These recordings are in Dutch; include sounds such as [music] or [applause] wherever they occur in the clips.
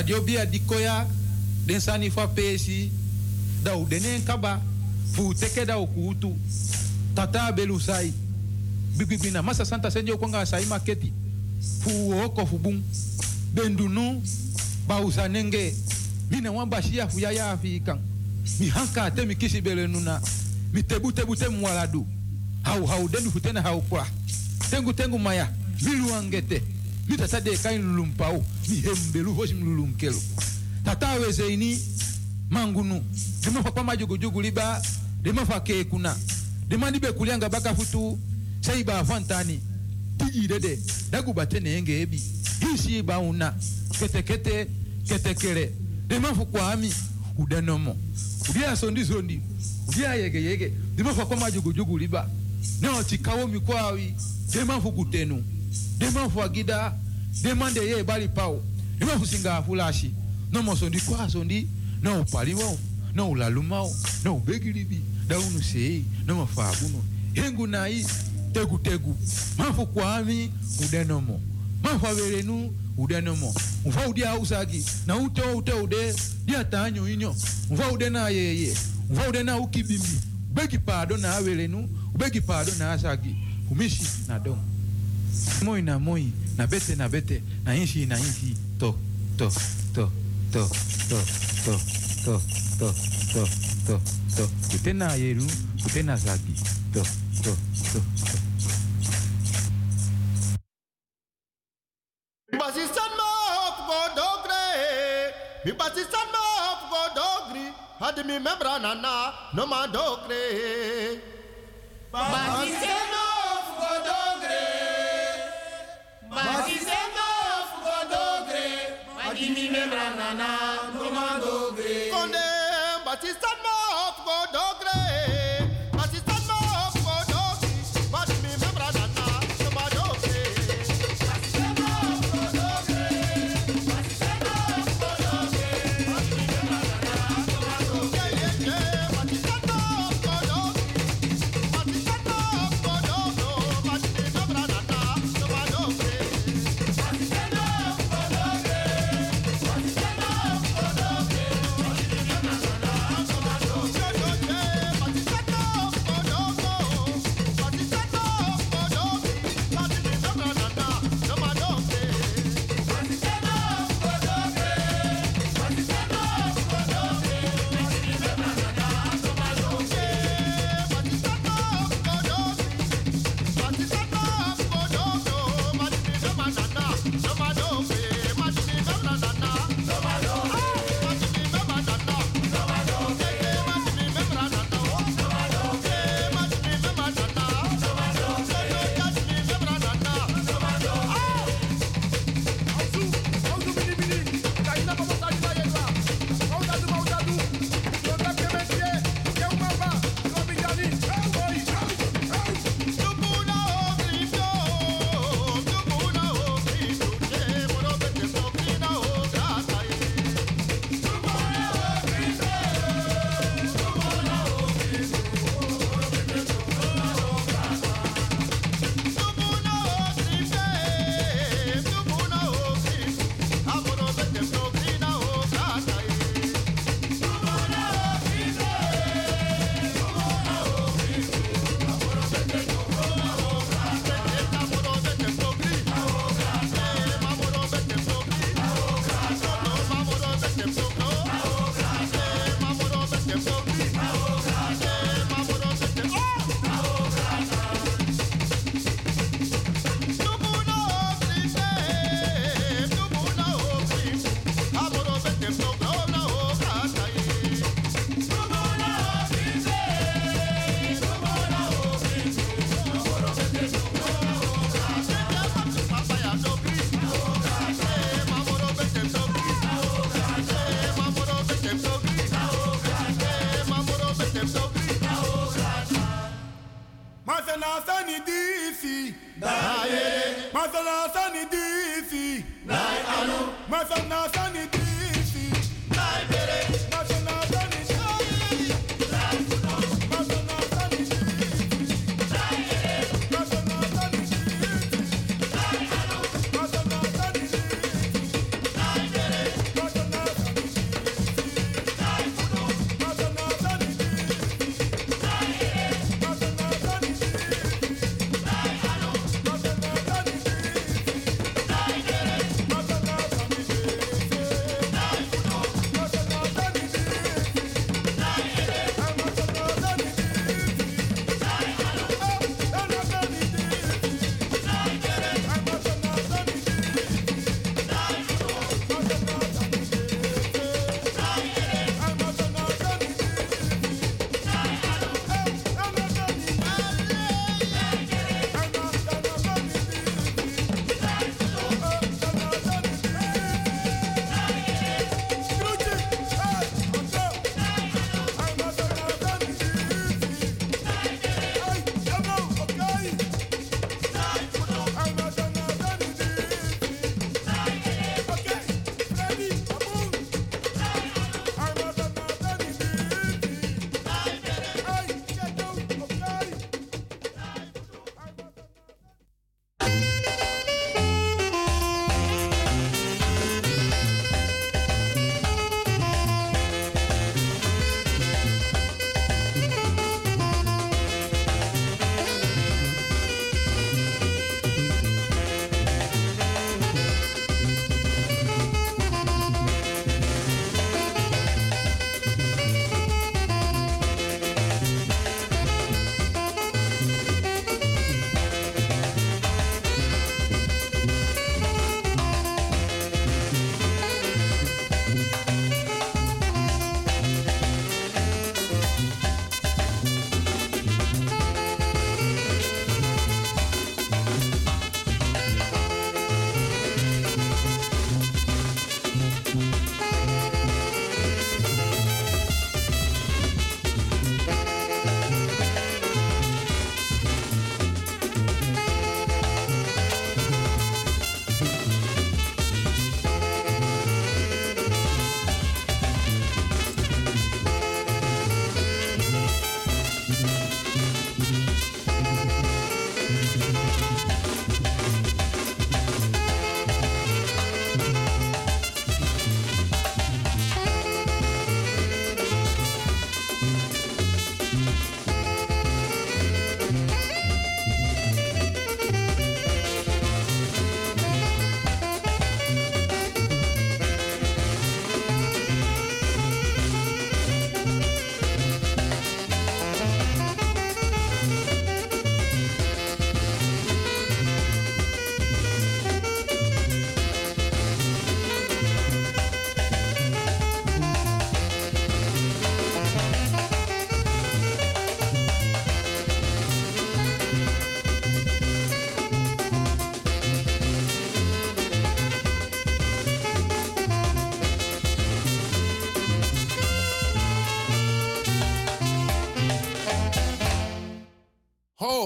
Dat yo bia dikoya den sani fa pesi da u denen kaba fu teke da ukutu tata belu sai bibibina masa santa senjo kwanga sai maketi fu oko fu bum bendunu ba usanenge ne wan shia fu ya ya afikan mi hanka te mi kisi bele nuna mi tebu tebu te mwaladu hau hau denu futena hau kwa tengu tengu maya mi luangete mita sadeka inlulumpa o lulum kelo tata weze ini mangunu dema fa demafa kwa majugujugu liba dema fa ke demafa kekuna demandibe kulianga bakafutu saiba afantani tijidede dagubate enge ebi. Hisi ba una kete kete kete bauna ketekete ketekele demafu kwami udanomo udia sondi sondi udia yege yege. Dema fa demafa kwa majugujugu liba. Nao tikawo mikwawi dema demafu kutenu. demanfuagida demande ye bali pao. Imafusinga afulashi nomosondi kwasondi noupaliwao noulalumao noubegilibi daunuseyi nomafaguno hengu nayi tegutegu mafu kwami udenomo. Mafu averenu udenomo. Mfa udi ausagi na ute ute ude diatanyo inyo. Mfa ude na yeye mfa ude na ukibimbi. Ubegi pado na averenu ubegi pado na asagi. Umishi na domo moi na moi na bete na bete na inshi na inshi to to to to to to to to to to to ute na yeru ute na zagi to to to to Basistan ma hop go dogre. Mi basistan ma hop go dogri. Hadi mi membra nana no ma dogre. Basistan What is that?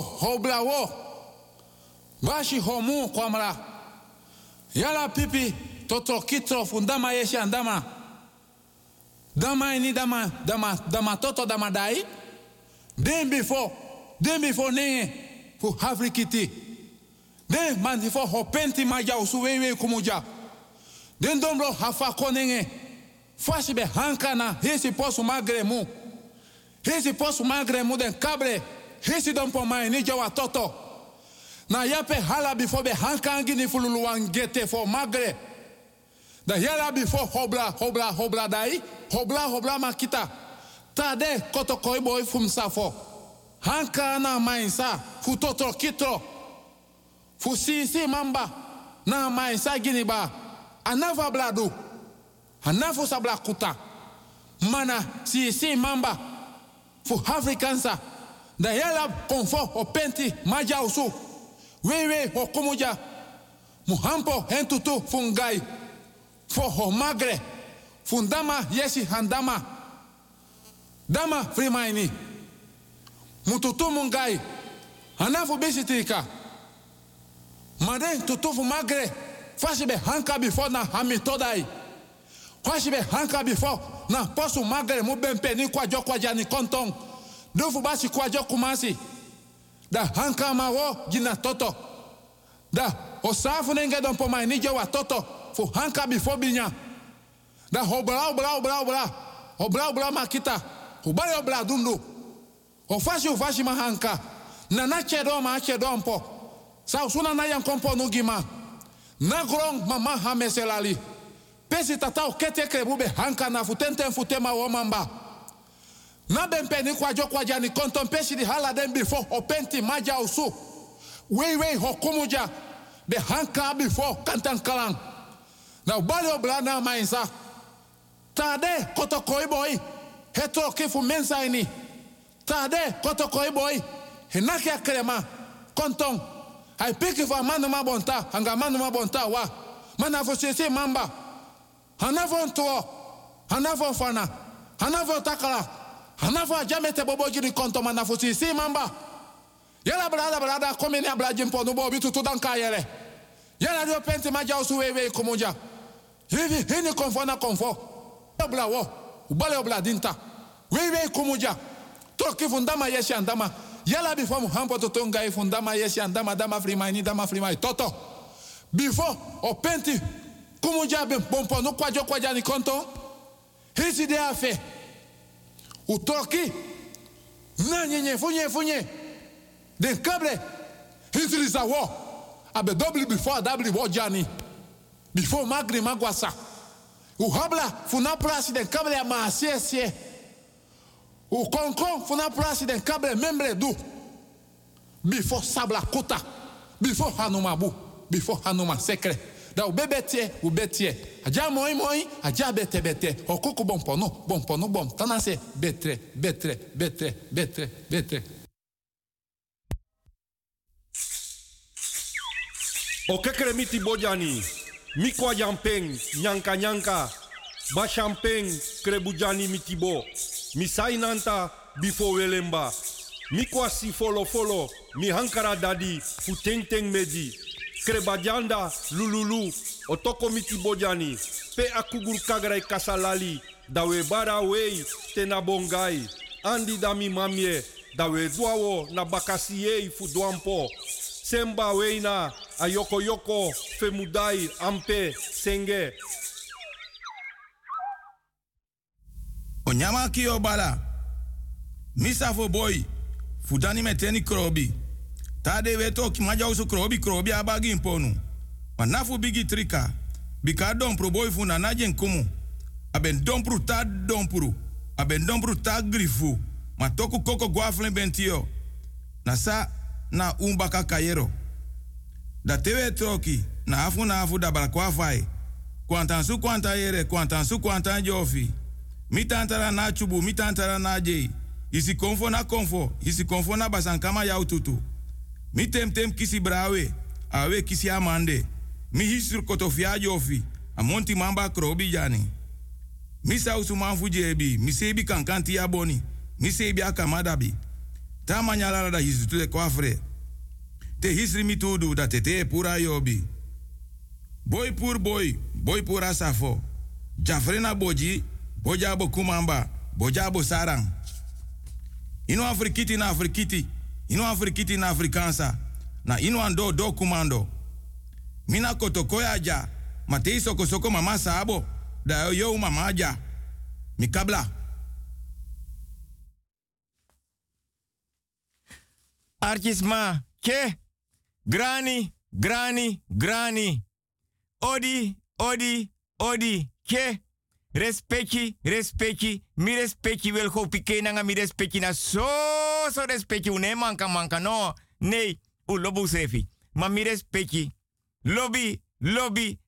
Hobla wo bashi homu kwamra. Yala pipi toto kitro fundama yeshi andama dama ini dama dama dama toto dama dai. Den before den before ne fu hafrikiti den man before hopenti maja usuwewe kumuja. Den dombro hafa konenge. Fashi be hankana hesi posu magre mu. Hesi posu magre mu den kabre hesi don po mai ni jawa toto na yape hala bifo be hankangi ni fululu wangete fo magre. Da yala bifo hobla hobla hobla dai hobla hobla makita. Tade koto koi boy fum safo hanka na mainsa fu toto kitro. Fu si mamba na mainsa gini ba. Anava bladu anafu sabla kuta mana sisi mamba fu afrikansa da yala konfo o penti maja usu wewe o kumuja muhampo hentutu fungai. Fo ho magre. Fundama yesi handama. Dama frimaini. Mututu mungai. Anafu bisitika made tutufu magre. Fasi be hanka before na hami todai. Fasi be hanka before na posu magre mu bempe ni kwajo kwaja ni dufu basi kwajo kumasi da hanka ma wo gina toto. Da osafu nenge don po wa toto. Fu hanka before binya. Da hobra obra obra obra obra obra makita. Hubale obra dundu ofashi ofashi mahanka na na chedo ma chedo mpo. Na kompo no gima. Na grong mama ha meselali pesi tata o kete hanka na futenten futema wo mamba na bempe ni kwajo kwaja di hala den before? O penti maja usu. Wei wei hokumuja be hanka before kantan kalang. Na ubali obla na tade koto koi boy. Hetro kifu mensa ini. Tade koto koi boy. Hinaki akrema. Konton ai piki fa manu ma bonta hanga manu ma bonta wa. Mana mamba. Hanafo nto hanafo fana. Hanafo takala hanafo ajamete bobo jiri konto mana fo si mamba. Yala brada brada komini abla jimpo no bo bitu tudan kayere yala dio penti maja usu wewe kumunja hivi hini konfo na konfo? Obla wo ubale obla dinta. Wewe kumuja toki fundama yeshi andama. Yala bifo muhampo toto ngai fundama yeshi andama dama frimaini dama frimai. Toto. Bifo openti kumuja be bompo no kwajo kwaja ni konto. Hisi de afe utoki na nyenye funye funye den kable. Hisi lisa wo abe double before double wo jani. Before magri magwasa. O habla funa president kable ma sie sie o konkon funa president kable membre du. Before sabla kota. Before hanuma bu. Before hanuma sekre da o bebe tie o betie aja moi moi aja bete bete. O koko bon pono bon pono bon tanase betre betre betre betre betre. O kekere miti bojani, mikwa jampeng, nyanka nyanka, ba champeng, krebujani mitibo, misai nanta, bifo welemba, mikwa si folo folo, mi hankara dadi, fu teng teng medi, krebadianda lululu otokomiti bodiani pe akuguru kagrai kasalali dawe bara wei te na bongai andi dami mamie dawe duawo na bakasi yei fu duampo semba weina ayokoyoko femudai ampe senge. O nyama kio bala? Misafo boy fu dani meteni krobi. Tade we toki maja usu krobi krobi abagi imponu. Manafu bigi trika. Bika dompru boy fu na najen kumu. Aben dompru ta dompru. Aben dompru ta grifu. Ma toku koko guaflen bentio. Na sa na umbaka kayero. Da tewe toki na afu na afu da balakwa fai. Kwantan su kwanta yere, kwantan su kwantan jofi. Mi tantara na chubu, mi tantara na jei. Isi konfo na konfo, isi konfo na basankama ya ututu. Mi tem tem kisi brawe, awe kisi amande. Mi hisur kotofia jofi, amonti mamba krobi jani. Mi sa usu manfu mi sebi kankanti ya boni, mi sebi akamadabi. Ta da hisu tu de kwafre. Te hisri mi tudu da te te pura yobi. Boy pur boy, boy pura safo. Jafrena boji, boja bo kumamba, boja bo sarang. Ino afrikiti na afrikiti, ino afrikiti na afrikansa. Na ino ando do kumando. Mina kotokoya ja, ma te soko mama sabo. Da yo mama ja. Mi kabla. Artisma, ke? Grani, grani, grani. Odi, odi, odi, ke? Respecti, respecti, mi respecti wel nanga mi respecti na so so respecti une manka no. Nee, u lobu sefi. Ma mi. Lobby, lobby,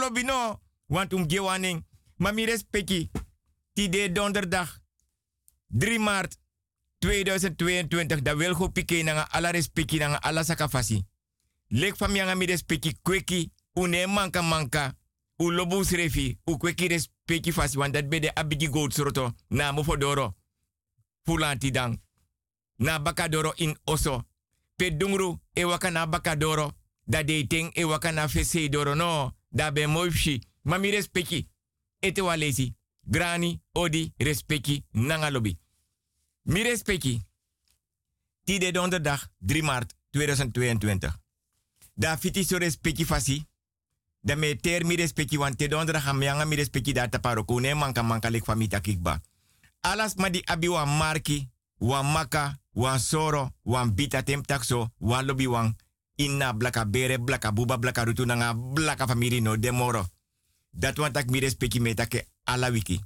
lobby no. Want um gewaning. Ma mi respecti. Ti de donderdag 3 maart 2022 da wil go pike nanga ala respecti nanga ala sakafasi. Lek fam yanga mi respecti kweki une u lobu srefi u kweki respecti fasi want dat bede abigi gold na mo fodoro fulanti dang na bakadoro in oso. Pe dungru e waka na bakadoro da de ting e fese doro no da be moifshi. Ma mi respecti ete walesi grani odi respecti nanga lobi. Mi respecti ti de donderdag 3 maart 2022 da fiti so respecti fasi da me ter mi respecti wan te donderdag am yanga mi respecti da taparo kune manka manka lek famita kikba alas ma di abi wan marki wan maka wan soro wan bita tem takso wan lobi inna blaka bere blaka buba blaka rutu nanga blaka famiri no demoro. Dat wan tak mi respecti me take ala wiki.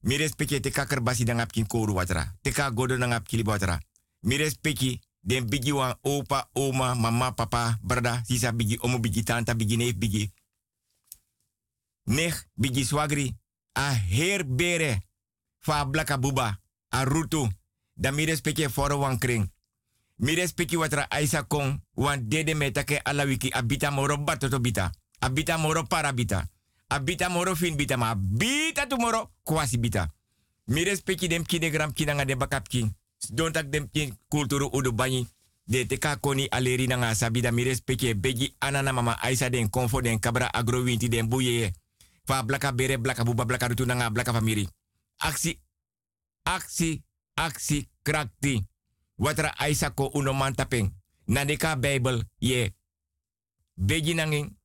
Mi respecti te basi dan apkin koru watra te ka godo watra. Mi respecti den bigi wan opa oma mama papa brada sisa bigi omo bigi tanta bigi neef bigi nech bigi swagri a her bere fa blaka buba a rutu. Da mi respecti foro wan kring. Mi watra aisa kong wan dede metake ala wiki abita moro batoto bita abita moro parabita abita moro fin bita ma bita tu moro kwasi bita. Mi respecti dem kine gram kinanga de bakap king. Don tak dem kin kulturu udu banyi. De te ka koni aleri nanga sabida mi respecti begi anana mama aisa den konfo den kabra agro winti den buye fa blaka bere blaka buba blaka rutu nanga blaka famiri aksi aksi aksi krakti watra aisa ko uno mantapeng nadeka bible ye begi nanging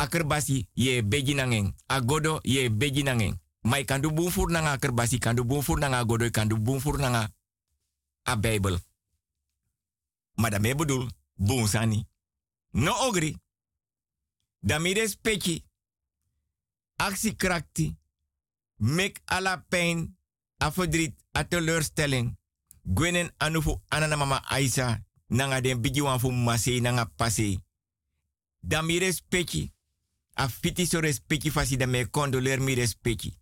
akerbasi ye begi nangeng. Agodo ye begi nangeng. Mai kandu bumfur nanga akerbasi, kandu bumfur nanga agodo, kandu bumfur nanga a Bijbel. Maar daarmee bedoel, boonsani. No ogri. Daarmee respecti. Actie krakti. Mek ala pijn, a verdriet, a teleurstelling. Gwenen anufu anana mama Aisa. Nanga den bigi wan fu nanga pase. Daarmee respecti a fiti so respecti fasi da me condoleer mi respecti.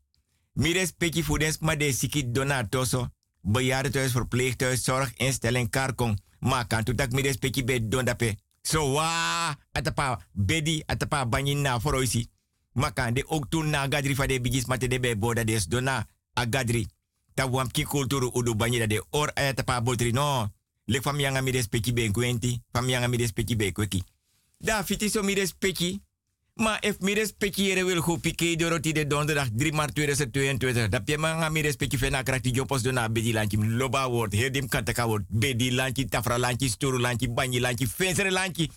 Mi respecti voor den ma de siki donatoso, bejaardentehuis, verpleeghuis, zorginstelling, karkong. Ma kan tu tak mi respecti be don dape. So wa atapa bedi atapa banyi na foroisi. Ma kan de ook toen na gadri fa de bigis mate de be boda des dona a gadri. Ta wam kulturu udu banyi da de or ayatapa botri no. Lek fam yanga mi respecti be kwenti, fam yanga mi respecti be kweki. Da fiti so mi respecti. Maar if mi respecti wil go pike doroti de donderdag 3 maart 2022. Dat je man mi respecti fena krakti jopos do na bedi lanchi loba word. Hedim kantaka word. Bedi lanchi, tafra lanchi, sturu lanchi, banyi lanchi, fensere lanchi.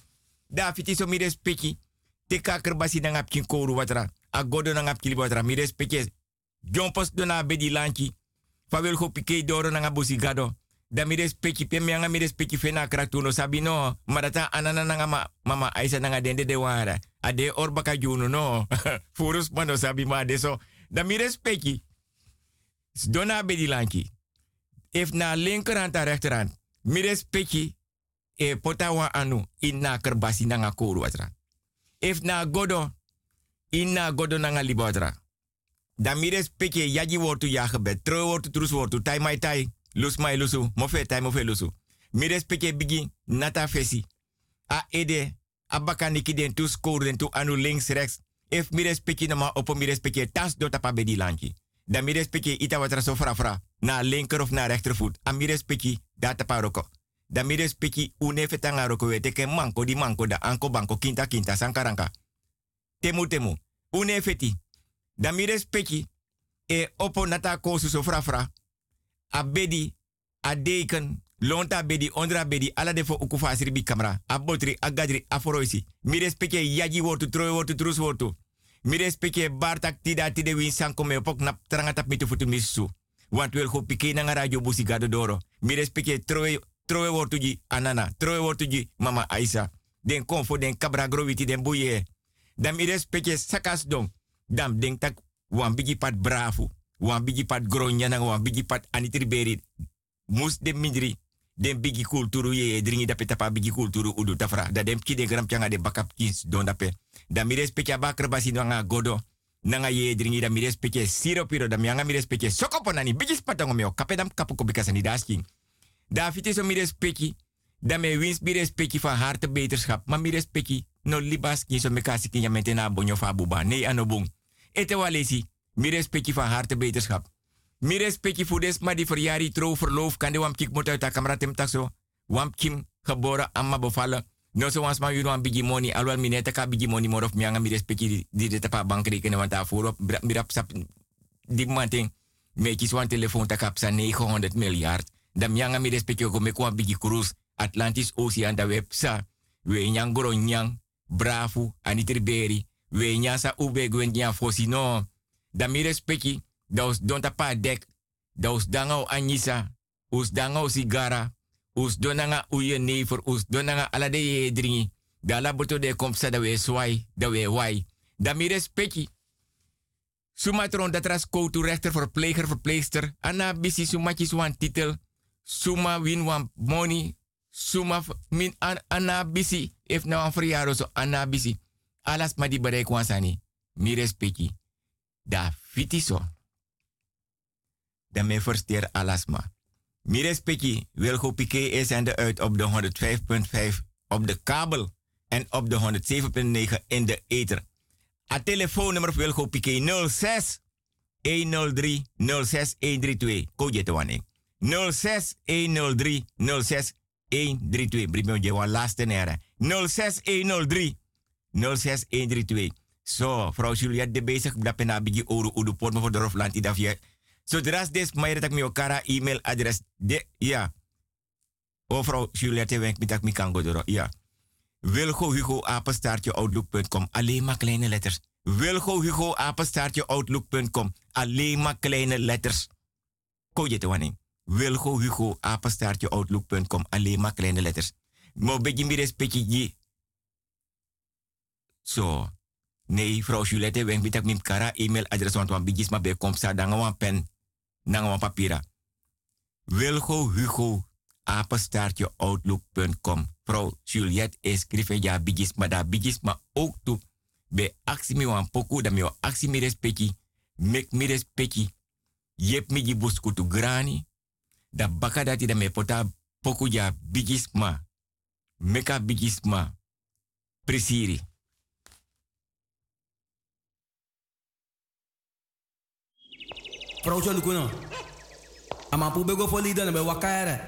Da fiti so. Te kaker basi na ngap kin watra. Agodo na ngap kili watra. Mi respecti. Jopos do na bedi lanchi. Pike doro na ngabusi gado. Da mi respecti pe mi anga mi fena kraktu no sabi no. Marata anana ma, mama aisa nanga dende de wara. Ade orbaka juno no. [laughs] Furus mano sabi ma de so. Da mi. Dona bedi lanki. If na linkerhand en rechterhand. Mi. E potawa anu. Inna kerbasi nanga koru atra. If na godo. Inna godo nanga libodra. Da mi respecti yaji wortu jagebed. Tro wortu trus wortu. Tai mai tai. Lus mai lusu. Mofe tai mofe lusu. Mi respecti bigi. Nata fesi. A ede abaka niki den tu score den tu anu links rechts. If mi respecti na ma opo mi respecti tas do tapa bedi lanchi. Dan mi respecte ita wat so fra fra. Na linker of na rechtervoet. A mi respecte data paroko. Dan mi respecte une fetanga roko wete di manko da anko banko kinta kinta sankaranka. Temu temu. Une feti. Respecte e opo nata kosu so fra fra. A bedi, a deken, lonta bedi, ondra bedi, ala defo ukufa asiri bi kamera. A botri, a gadri, a foroisi. Respecte yaji wortu, troe wortu, trus wortu. Respecte bartak tida tide win sanko me opok nap trangatap mitu futu misu. Want wel go pike na radio busi gado doro. Mi respecte troe, troe wortu ji anana, troe wortu ji mama Aisa. Den konfo den kabra groviti den buye. Dan mi respecte sakas dong. Dam den tak wan bigi pat bravo. Wan bigi pat gronya wan bigi pat anitri beri. Mus de midri. Den bigi kulturu ye dringi da petapa bigi kulturu udu tafra. Da dem ki de gram changa de bakap kis don dape. Da mi respecte bakra basi godo. Nanga ye dringi da mi respecte siro piro da mi anga mi respecte sokopo nani bigi spatango meo. Kape dam kapu. Da fiti so mi respecte. Da me wins mi respecte van harte beterschap. Ma mi no libas so me kasi kinya mentena bonyo fa buba. Nee anobung. Ete walesi, mi respecti van harte beterschap. Mi respecti voor des, maar die verjari trouw verloof kan de wam kik moet uit de camera tem takso. Wam kim geboren amma bevallen. No so wans ma yuno bigi money, alwel mi neta ka bigi money morof mi anga mi respecti di de tapa bankrekening want daarvoor op mi rap sap di manting. Me kis wan telefoon takap sa 900 miljard. Da mi anga mi me kwa bigi cruise Atlantis Ocean da websa. We nyang goro nyang, bravo, anitriberi we nyasa ube gwen nya fosi no. Da mi respecti, da us don tapa dek, da us danga anyisa, us danga sigara, us donanga uye never, us donanga ala de ye dringi. Da la boto de kom da we swai, da we wai. Da mi respecti. Sumatron dat ras koutu rechter, verpleger, verpleegster. Ana bisi sumatji swan titel. Suma win wan money. Suma min an, ana bisi. If nou een verjaardag zo, ana bisi alas ma di bereik wansani. Mi respecti. Da fitiso. Da me versteer alas ma. Mi respecti wil go pike is en de uit op de 105.5 op de kabel en op de 107.9 in de ether. A telefoonnummer wil go pike 06 103 06 132. Koje te wanneer. 06 103 06 132. Brimo je wan laatste nere. 06 103 06132. Zo, vrouw Juliette de bezig dat pena bigi oru udu pot voor de rofland die davie. Zodra des mij dat ik mi okara e-mailadres de ja. O vrouw Juliette wenk mi dat mi kan go ja. Wilgo Hugo apenstaartje outlook.com alleen maar kleine letters. Wilgo Hugo apenstaartje outlook.com alleen maar kleine letters. Ko je te wanneer. Wilgo Hugo apenstaartje outlook.com alleen maar kleine letters. Mo begi mi respecti So, nee, vrouw Juliette, wenk bitak mim kara e-mailadres want wan bigis ma be komsta danga wan pen, wan papira. Wilgo Hugo, apenstaartje outlook.com. Vrouw Juliette, escrive ja bigis ma da bigis ma ook toe. Be aksi mi wan poku, da mi wan aksi mi respecti, mek mi respecti. Yep mi di buskutu grani, da baka dati da me pota poku ja bigis ma. Meka bigis ma. Presiri. Vrouwtje Lukuno. Ama pu bego foli dan be wakare.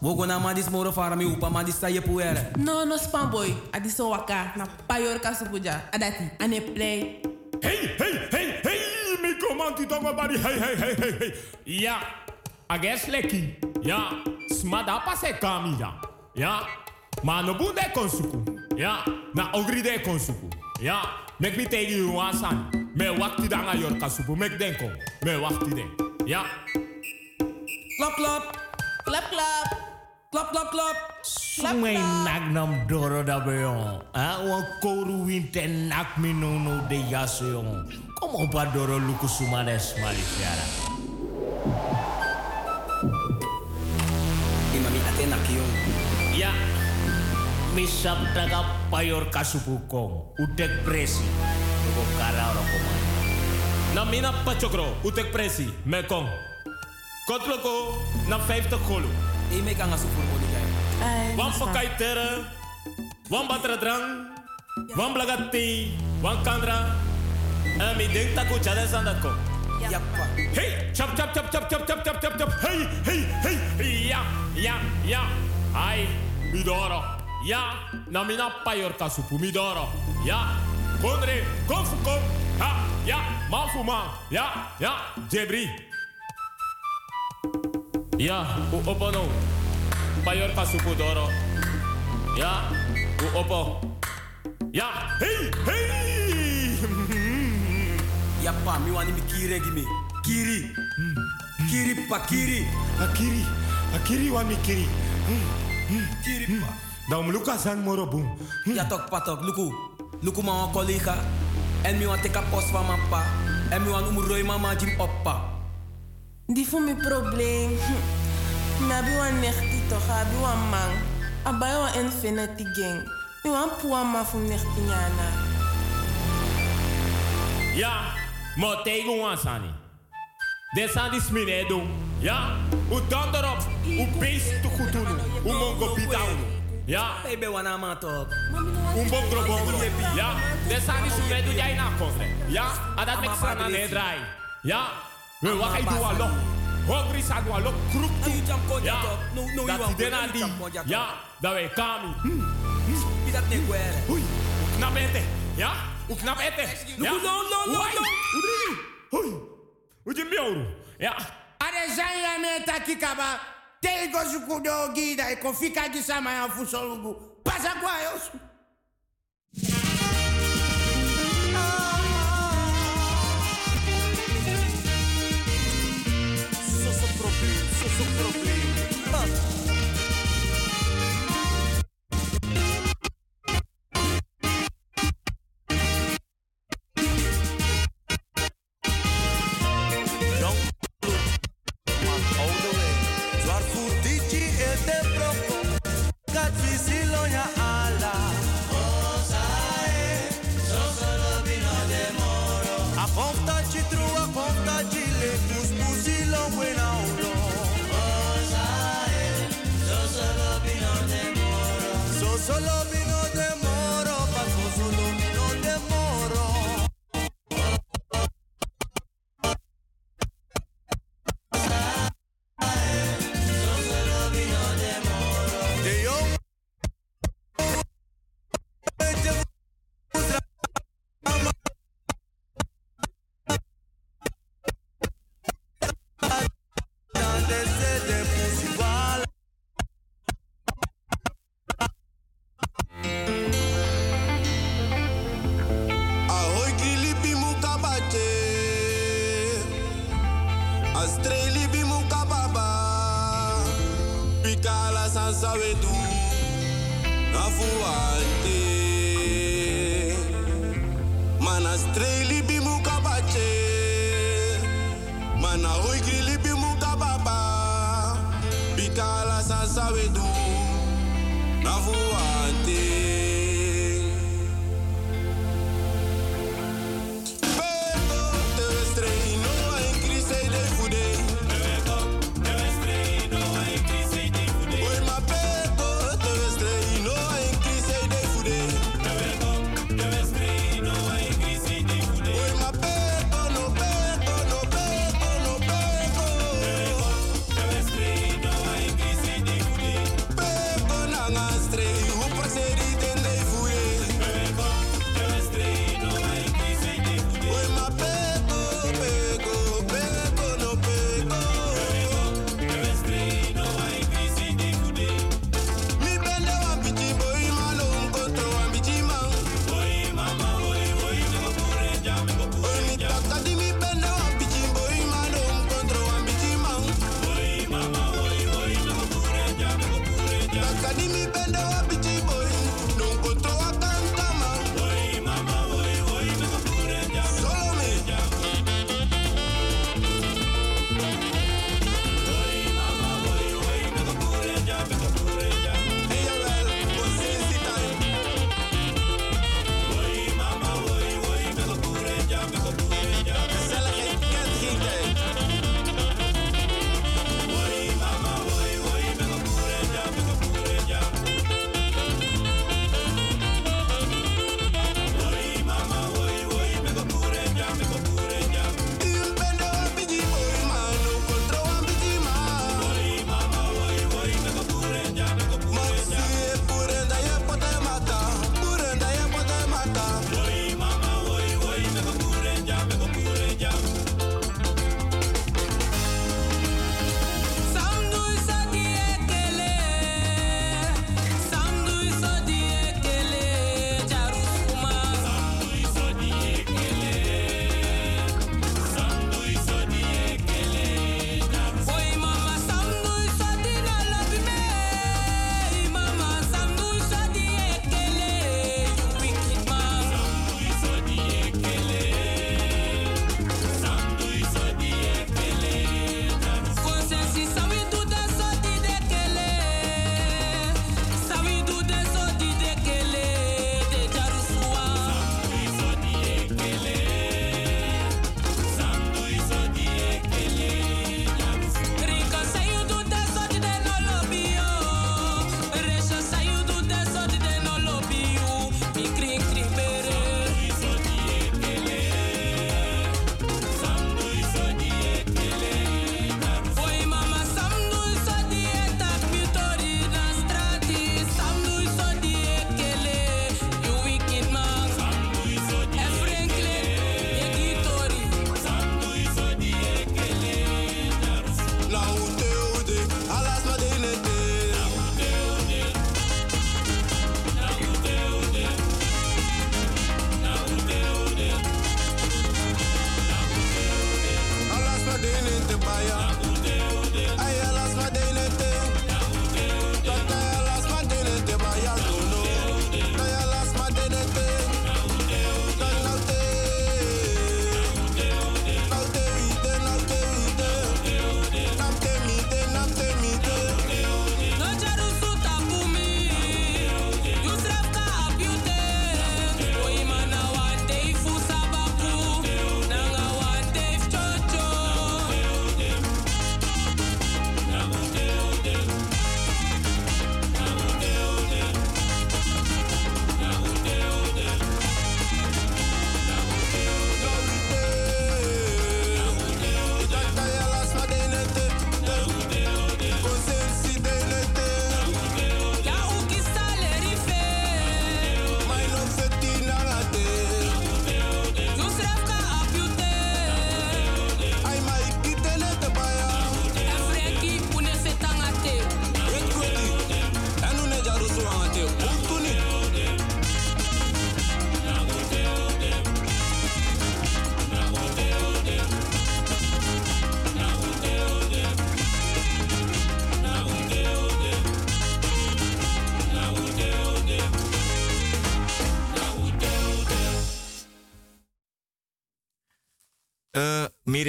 Wogo na ma dis moro fara mi upa ma dis saye puere. No no spam boy. Adi so waka na payor kasupuja. Adati ane play. Hey hey hey hey mi komanti tongo bari hey hey hey hey hey. Ja. Ages leki. Ja. Smada pase kami ja. Ja. Ma no bunde konsuku. Ja. Na ogri de konsuku. Ja. Mek mi tegi wasan. Me wakti danga yor kasupu. Mek denko. Me wakti den. Ja. Klap klap. Klap klap. Klap klap klap. Sumay nak nam doro da beyon. Ah, wan koru winte nak mi no no de yaso yon. Como pa doro luku sumades. Imami ate nak yon. Ya. Misap taga payor kasupu kong. Utek presi. Tuko kara oro komay. Na pachokro. Utek presi. Mekong. Kotloko. Na 50 golu. E me kan asu voor modi jay. Wan pakai tere. Wan batra drang. Wan blagati. Wan kandra. En mi Hey, chop, chop, chop, chop, chop, chop, chop, chop, chop. Hey, hey, hey. Ja, ja, ja. Ai, midoro. Ja, na mina payor kasupu midoro. Ja, kondre, kom fu kom. Ha, ja, man fu man. Ja, ja, jebri. Ja, u opo no. Payor kasupu doro. Ja, u opo. Ja, hey, hey yapa mi wani mi kiri gi mi kiri hmm. kiri pa kiri. Akiri akiri wani kiri kiri. Hmm. Hmm. Pa. Dan luka san moro bum ya tok patok luku. Luku ma kolika. En mi wan teka pos van man pa en mi wan umu roi mama jim oppa. Di fu mi problem. Na bi wan nekti toch bi wan man abaya wan en fena geng. Mi wan puwa ma fu nekti nyana. Ja, maar tegen ons aan. De die smine doen. Ja, u dan erop. U beest te goed doen. U mongo pitao. Ja. Baby wana ma tok. Un bongro bongro. Ja, de smine doen jij na. Ja, en dat aan draai. Ja, we wakai doen allo. Hungry sa doen. Kroep toe. Ja, dat die. Ja, dat wij kami. Is dat niet waar? Oei, knap. Ja, of knap ete. No, no, no, no. Udri. Hoi. Uji mioru. Ja. Are zanya me takikaba. gida ik da ikofika gisama ya fusolugu. Pasa kwa.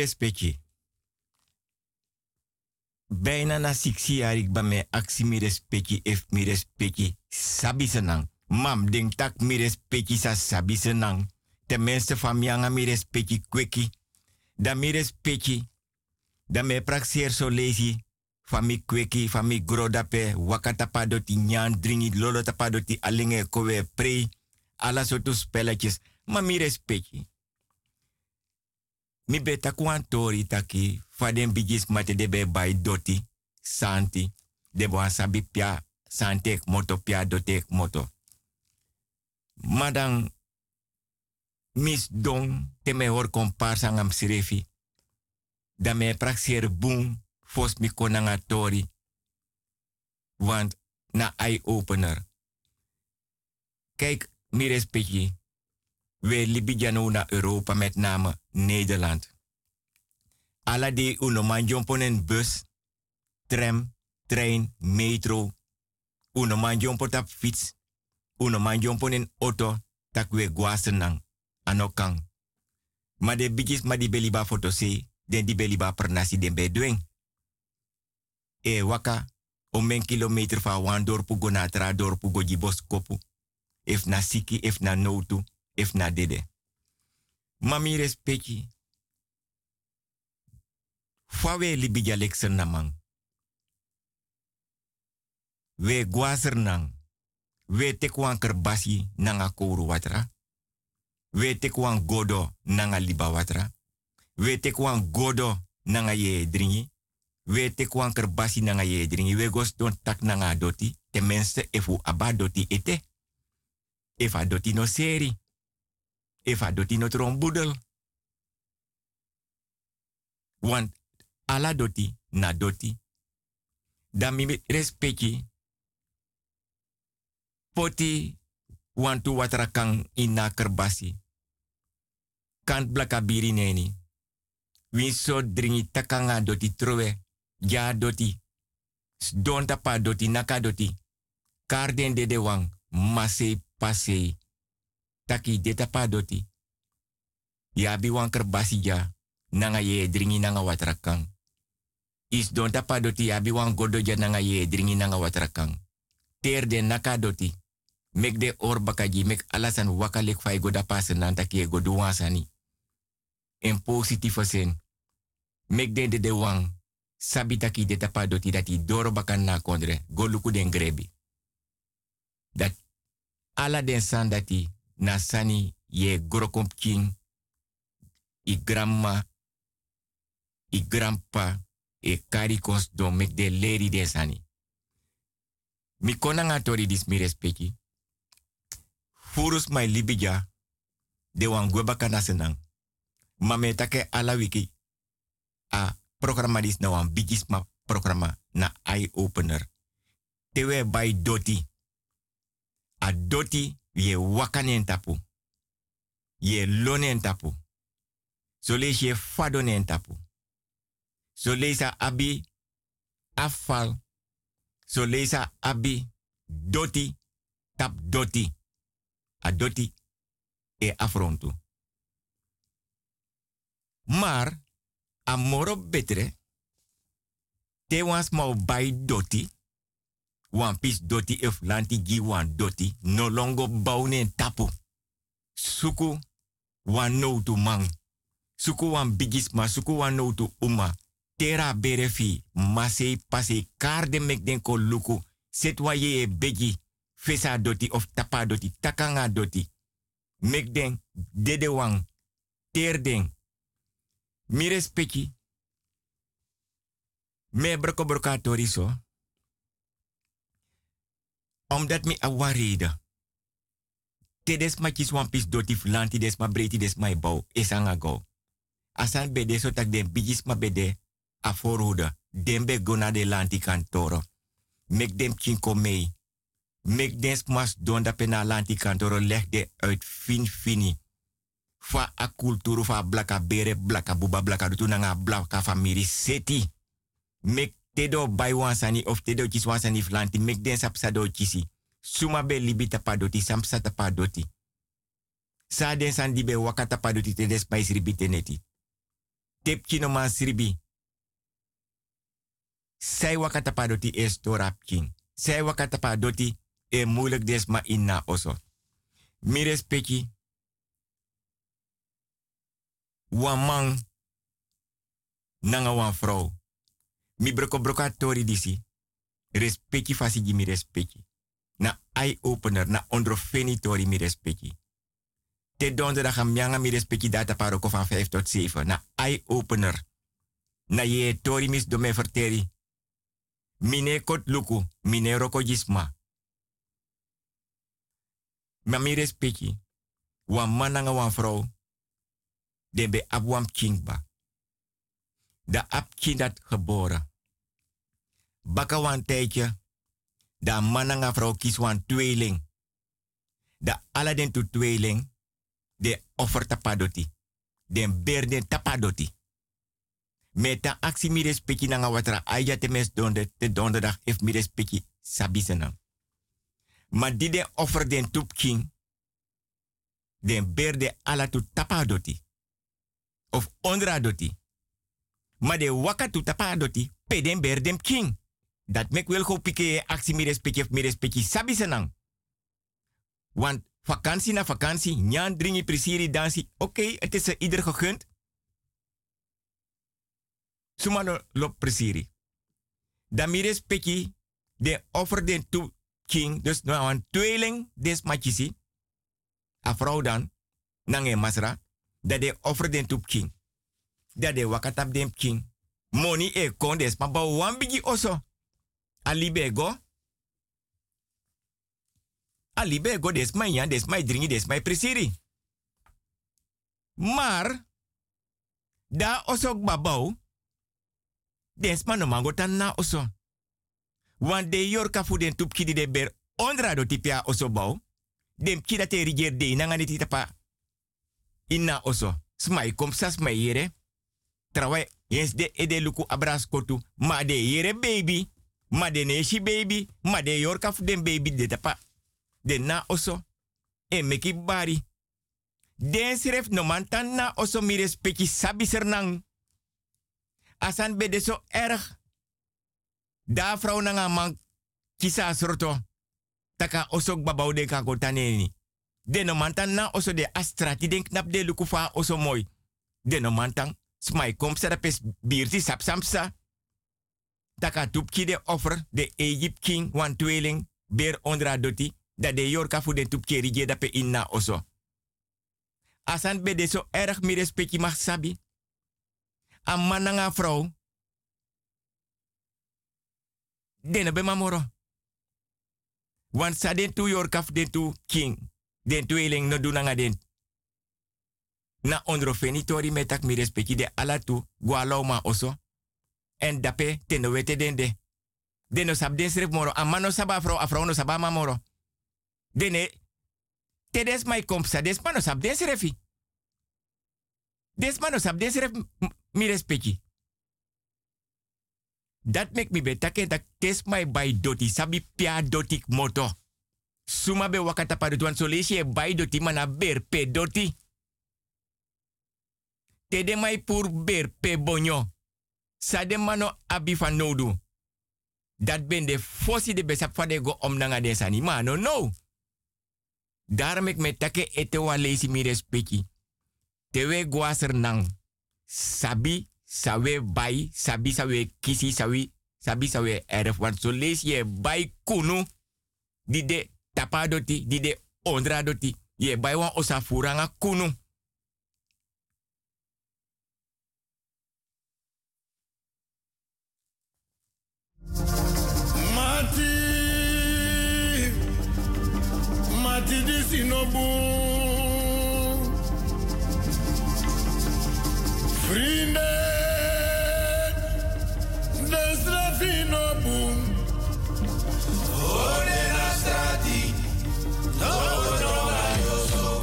Mi respecti. Bijna na siksi jaar ik ben me actie mi respecti if senang. Mam denk tak mi respecti sa sabi senang. Tenminste van mianga mi respecti kweki. Da mi respecti. Da me praxeer so lazy. Van mi kweki, van grodape. Wakata pa doti nyan dringi lolo tapa doti alinge kowe pre. Alla soorten spelletjes. Maar mi respecti. Mi beta kwan tori taki. Faden bigis mate de be bay doti. Santi. De bo sabi pia. Santek moto pia dotek moto. Madang mis don te me hor komparsa ngam sirefi. Da me praxer boom fos mi konanga tori. Want na eye-opener. Kijk, mi respecti. We libidjano na Europa, met name Nederland. Alla de uno man jomponen bus, tram, trein, metro. Uno man jompot op fiets. Uno man jomponen auto, tak we guasenang. Anokang. Ma de bigis ma di beliba foto se, den di beliba per nasi den bedwing. E waka, om men kilometer van wan dorpu go na tra dorpu go jibos kopu. If na siki, if na notu, if na dede. Mami respecti. Fawe libidja leksen namang. We guaser nang. We tekwan kerbasi nanga kouru watra. We tekwan godo nanga liba watra. We tekwan godo nanga ye dringi. We tekwan kerbasi nanga ye dringi. We gos don tak nanga doti. Tenminste, efu aba doti ete. Efa doti no seri. Efa doti no trombudel. Want ala doti na doti. Dan mi respecti. Poti wantu watrakang ina kerbasi. Kant blaka biri neni. Win so dringi takanga doti trowe. Ja doti. Don tapa doti naka doti. Karden de de wang. Masei pasei. Taki de tapa doti. Ya bi wan kerbasi ja. Nanga ye dringi nanga watrakang. Is don tapa doti ya bi wan godo ja nanga dringi nanga watrakang. Ter de naka doti. Mek de or bakaji alasan wakalek fai goda pasen nan taki godo wansani. Positieve zin. Mek de de de wang. Sabi taki de dati doro bakan na kondre. Goluku grebi. Dat ala den na sani ye king. I grandma. I grandpa. E karikos don mek de leri den sani. Mi konanga tori dis mi respecti. Furus mai libija. De wan gweba kana senang. Ma me take ala wiki. A programma dis na wan programma na eye opener. Tewe by doti. A doti ye wakanen tapu. Ye lonen tapu. So lees je tapu. So abi afval. So abi doti tap doti. A doti e afrontu. Maar, a moro betre, te wans mau bai doti, wan pis doti if lanti gi wan doti, no longo baunen tapu. Suku wan no tu mang. Suku wan bigisma, suku wan no tu uma. Tera berefi, masei pase karde mek den ko luku. Set wa ye e begi, fesa doti of tapa doti, takanga doti. Mek den, dede wang, ter den. Mi. Me broko. Omdat mi awarida. Tedes ma kis wan pis doti flanti des ma breti des ma bau esanga go. Asan bede so tak den bigis ma bede a voorhoede. Den be gona de lanti kantoro. Mek dem kinko mei. Mek den smas don da pena lanti kantoro de uit fin fini. Fa a kulturu fa blaka bere blaka buba blaka dutu nanga blaka famiri seti. Mek tedo bai of tedo kis wansani flanti. Mek den sapsa do. Suma be libi tapadoti samsa tapadoti. Sa den san di be wakata padoti tedes pais ribiteneti. tepki no man sribi. Zij wakata pa doti e storap king. Zij wakata pa doti e moeilijk des ma inna oso. Mi man nanga. Mi broko broka tori disi. Respecti fasi gi mi respecti. Na eye opener, na ondrofeni tori mi respecti. Te donderdag am mianga mi respecti data paroko van 5 tot 7. Na eye opener. Na ye tori mis do me verteri. Mine kot luku, mine roko jisma. Ma mi respecti. Wan man nanga wan vrouw. Den be abwam kingba. Da ab geboren. Baka wan tijdje. Da man nanga vrouw kies wan tweeling. Da ala den tu tweeling. De offer tapadoti. Den ber den tapadoti. Meta aksi mi respecti nanga watra aya te mes te donderdag if mi respecti sabisenam. Ma di den offer den tup king. Den ber de ala tu tapadoti. Of ondra doti. Ma de waka tu tapadoti. Pe den ber dem king. Dat mek wel go pike aksi mi respecti if mi respecti sabisenam. Want vakantie na vakantie, nyan dringi prisiri dansi. Oké, het is er ieder gegund. Sumano lop presiri. Dan mi respecti de offer den to king. Dus nou een tweeling des machisi. A vrouw dan, nange masra. Dat de offer den to king. Dat de wakatap den king. Money e kon des maar bouw wan bigi oso. Alibego. Alibego des my yan des my dringi des my presiri. Maar, da osok babau, des no mango tan na oso. Want de yorka fu den tup kidi de ber ondra do tipia oso bau, dem kida te de nanga niti tapa inna oso. Smai kom sa smai yere. Trawai, yes de ede luku abras kotu, ma de yere baby, ma de baby, ma de yorka fu den baby de tapa. De na oso, e meki bari. Den sref no man tan na oso mi respecti sabi sernang. Asan bede so erg. Da vrouw nanga man kisa sorto. Taka osok babau de ka. De no mantan na oso de astrati den knap de lukufa oso mooi. De no mantan smai kom serapes birti sap samsa. Taka tupki de offer de Egypt king wan tweeling beer ondra doti. Dat de yorka fu den tupki rige dape inna oso. Asan bede so erg mi respecti mag sabi. A man nanga vrouw. Den be mamoro. Want sa den tu yor kaf den tu king. Den tu eling no dunanga den. Na ondro fenitori metak mi respecti de alatu gualauma oso. En dape teno wete den de. Den no sab moro. A man no saba vrouw, a vrouw no saba mamoro. Dene, tedes mai kompsa, des man no sab den srefi. Des man no sab mi respecti. Dat mek mi betake dat kes mai bai doti, sabi pia doti moto. Suma be wakata paru tuan solesi e doti mana ber pe doti. Tede mai pur ber pe bonyo. Sade mano abi van nodu. Dat ben de fosi de besap fade go om nanga de mano no. Daarom ik take ete wa lesi mi respecti. Tewe guaser nang. Sabi sawe bai, sabi sawe kisi, sawi, sabi sawe erf. Want zo lees bai kunu, di de tapa doti, di de ondra doti. Je bai wan osafuranga kunu. Μα τι, της συνοπού Φρύνε, δεν στραφεί, συνοπού Όλε να στραφεί, να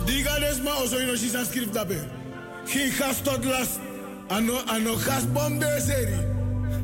μην μα όσο είναι ο Σίσαν Σκριφταπέ. Χιχά τότλα, αν όχι χάσπονται σερι.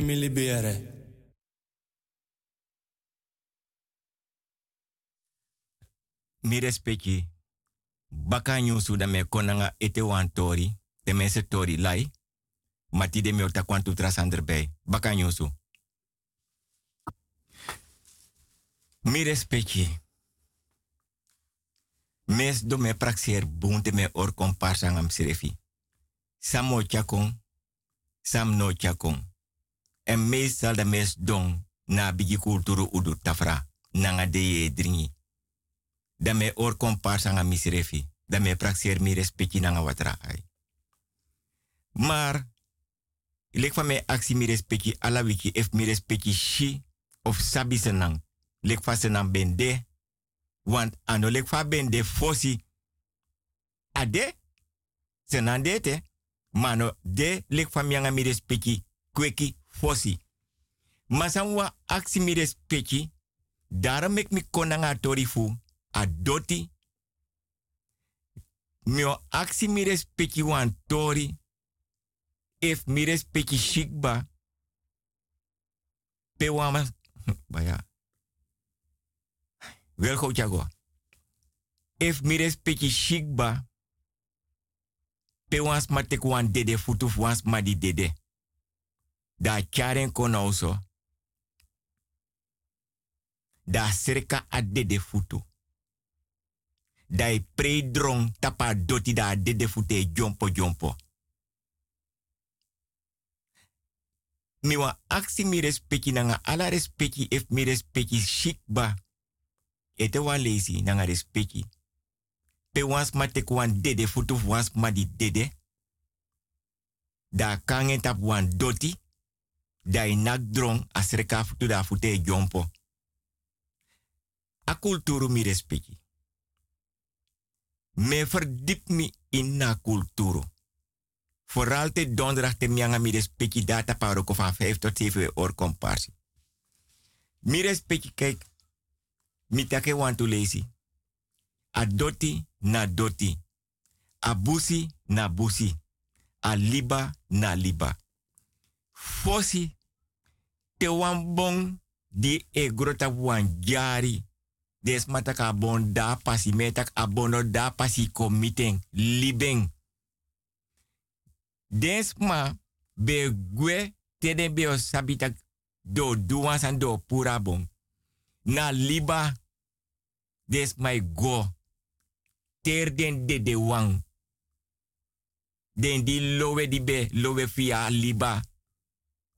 make me libere. mi respecti. Baka nyusu konanga ete wan tori de mese tori lai mati de me ota kwantu trasander bij baka nyusu mi respecti. Mes do me praxer bunte me or komparsa ngam sirefi. Samo chakon sam no en meestal de mes don na bigi kulturu udu tafra nanga dringi da me or komparsa nga misrefi. Da me praxeer mi respecti nanga watra ai. Maar, lek van actie mi respecti ala wiki ef mi respecti shi of sabi senang. Lek van senang bende. Want ano lek bende fosi. Ade, senang. Mano de lek mi mi respecti kweki fosi. Masanwa actie mi respecti. Daarom ik mi konanga tori fu a doti. Mio aksi mi respecti wan tori. If mi respecti shikba. Pe wama. [laughs] Baya. Wel. If mi respecti shikba. Pe wans wan dede futu wans ma dede. Da charen kono so. Da a dede futu dai pre drong tapa doti da de de fute jompo jompo. Mi wa aksi mi respecti nanga ala respecti if mi respecti shikba. Ete wa lazy nanga respecti. Pe wans ma tek wan dede futu wans ma di dede. Da kangen tap wan doti. Da inak drong asreka futu da fute jompo. A kulturu mi respecti. Me verdiep me in na cultuur. Vooral te donderdag te mianga mi respecti data paroko van 5 tot 7 uur comparsie. Mi respecti kijk, mi take want lazy. A doti na doti. A busi na busi. A liba na liba. Fosi te wan bon di e grota wan jari des matak abon da pasi metak abono da pasi komiten libeng. Des ma be gwe o sabitak do duwan san do pura bon. Na liba des mai go. Ter den de de wang. Den di lowe di be lowe via liba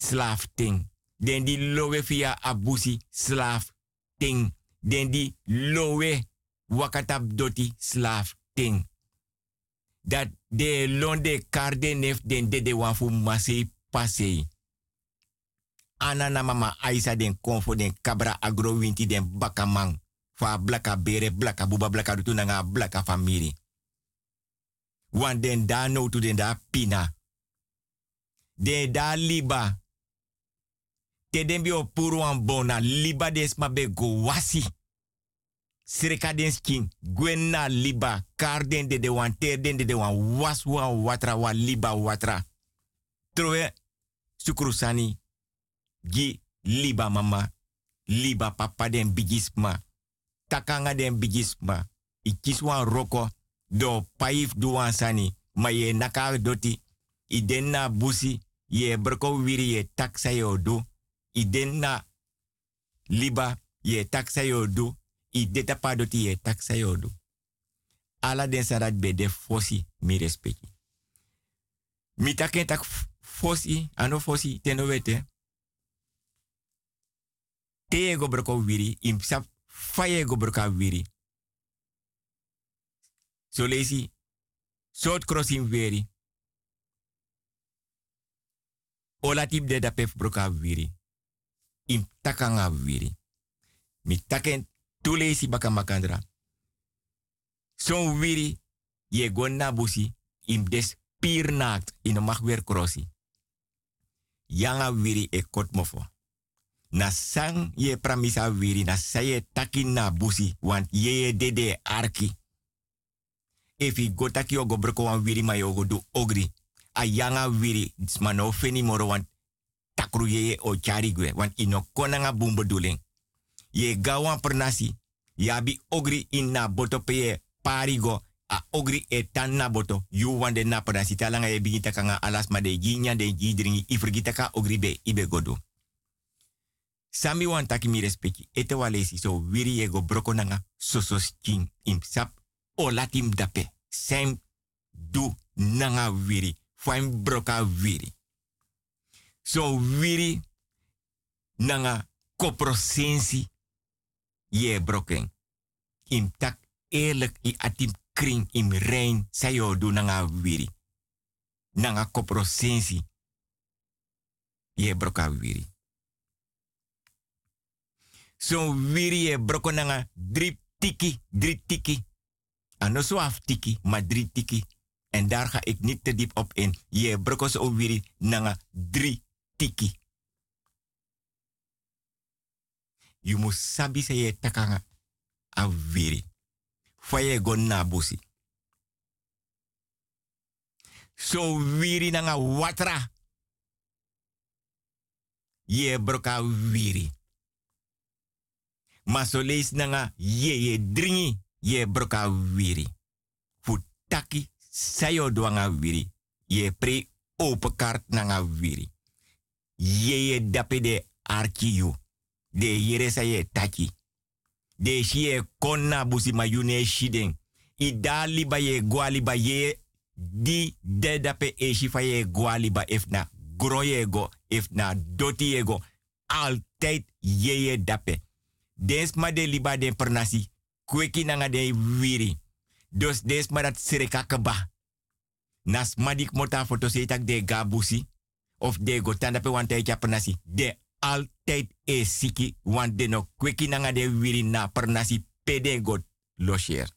slaaf ting. Den di lowe via abusi slaaf ting den di lowe wakatap doti slaaf ting. Dat de londe karde nef den de de wan fu mase pase. Anana mama aisa den konfo den kabra agro winti den bakamang. Fa blaka bere blaka buba blaka rutu nanga blaka famiri. Wan den da no tu den da pina. Den da liba. Te den bi o an bona liba des ma be go wasi. Sirika den skin, liba, kar den de de wan, ter den de de wan, was wan watra, wan liba watra. Troe, sukrusani, gi liba mama, liba papa den bigisma, takanga den bigisma, ikis wan roko, do paif du wan sani, ma ye naka doti, iden na busi, ye broko wiri ye taksa yo do, iden na liba, ye taksa yo do, i deta padoti ye taksa yodo. Ala den sarat be de fosi mi respecti. Mi taken tak fosi, ano fosi, teno wete. Te go broko wiri, im sap faye go broka wiri. So lesi, crossing weri. Ola tip de da pef. Im takanga wiri. Mi taken tu lesi baka makandra. So wiri, ye gonna busi, im des in mag weer crossi. Yanga wiri e kot mofo. Na sang ye pramisa wiri na saye takin na busi, want ye dede arki. Efi go taki o go broko wan wiri ma yo go do ogri. A yanga wiri, sma no feni moro want takru ye ye o chari gwe, want ino konanga boom bedoeling. Ye gawan pernasi, yabi ogri in na boto peye parigo, a ogri e tan na boto, yu wande na pernasi talanga ye bigita kanga alas ma de ginya de gidringi, ifrigita ka ogri be ibe godo. Sami wan taki mi respecti, ete walesi so wiri ye go broko nanga sosos king im sap o latim dape. Sem du nanga wiri, faim broka wiri. So wiri nanga koprosensi ye broken. Im tak eerlijk i atim kring im rein sayo du nanga wiri. Nanga koprosensi ye broka wiri. So wiri ye broko nanga drip tiki, drip tiki. Ano so af tiki, maar drie tiki. En daar ga ik niet te diep op in. Je broko so wiri nanga drie tiki. You must sabi se ye takanga a wiri. Faye go na busi. So wiri nanga watra. Ye broka wiri. Maar so lees nanga ye ye dringi ye broka wiri. Futaki sayo dwanga wiri. Ye pre open kaart nanga wiri. Ye ye dape de arki you. De yere sa taki. De shi ye konna busi ma yune shiden. Ida liba ye gwaliba ye di de dape e shi fa ye gwaliba if na gro ye go, if na doti ye go. Altijd ye ye dape. Des ma de liba den pernasi. Kweki nanga de wiri. Dus des ma dat sireka keba. Nas madik mota foto setak de gabusi. Of de go tanda pe wan taitja. De altijd e siki. Want de no kweki nanga de wiri na pernasi. Pede go losher.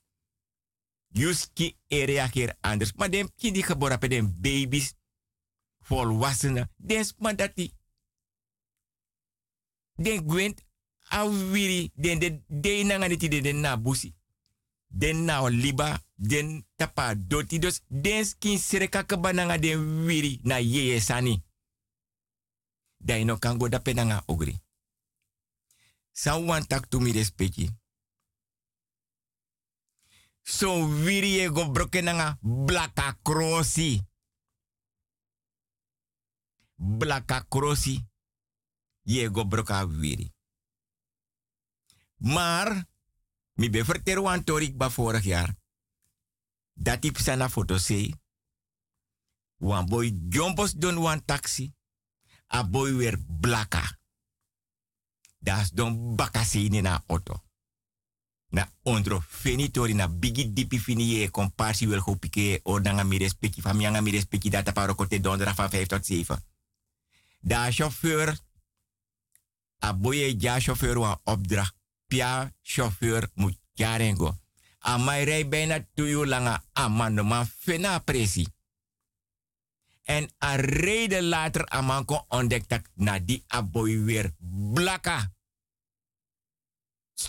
Yuski e reageer anders. Maar dem kindi geboren pe den baby's. Volwassenen. Des ma dati. Den gwent a wiri den de de nanga de den na busi. Den na liba, den tapa doti dos, den skin sereka kaba nanga den wiri na yeye sani. Da ino kango da penanga ogri. San wan tak tu mi respecti. So wiri ye go broke nanga blaka krosi. Blaka krosi. Ye go broka wiri. Maar, mi be verter wan torik ba vorig jaar. Dat sana foto sei. Wan boy jompos don wan taxi. A boy weer blaka. Das don bakasi ni na auto. Na ondro fenitori na bigi dipi fini ye komparsi wel go pike o nanga mi respecti data paro kote dondra van 5 tot 7. Da chauffeur a boye ja chauffeur wan opdracht pia chauffeur moet jarengo. A mij rij bijna tuyo langa ama no man fena presi. En a reden later a man kon ontdekt dat na die aboy weer blaka.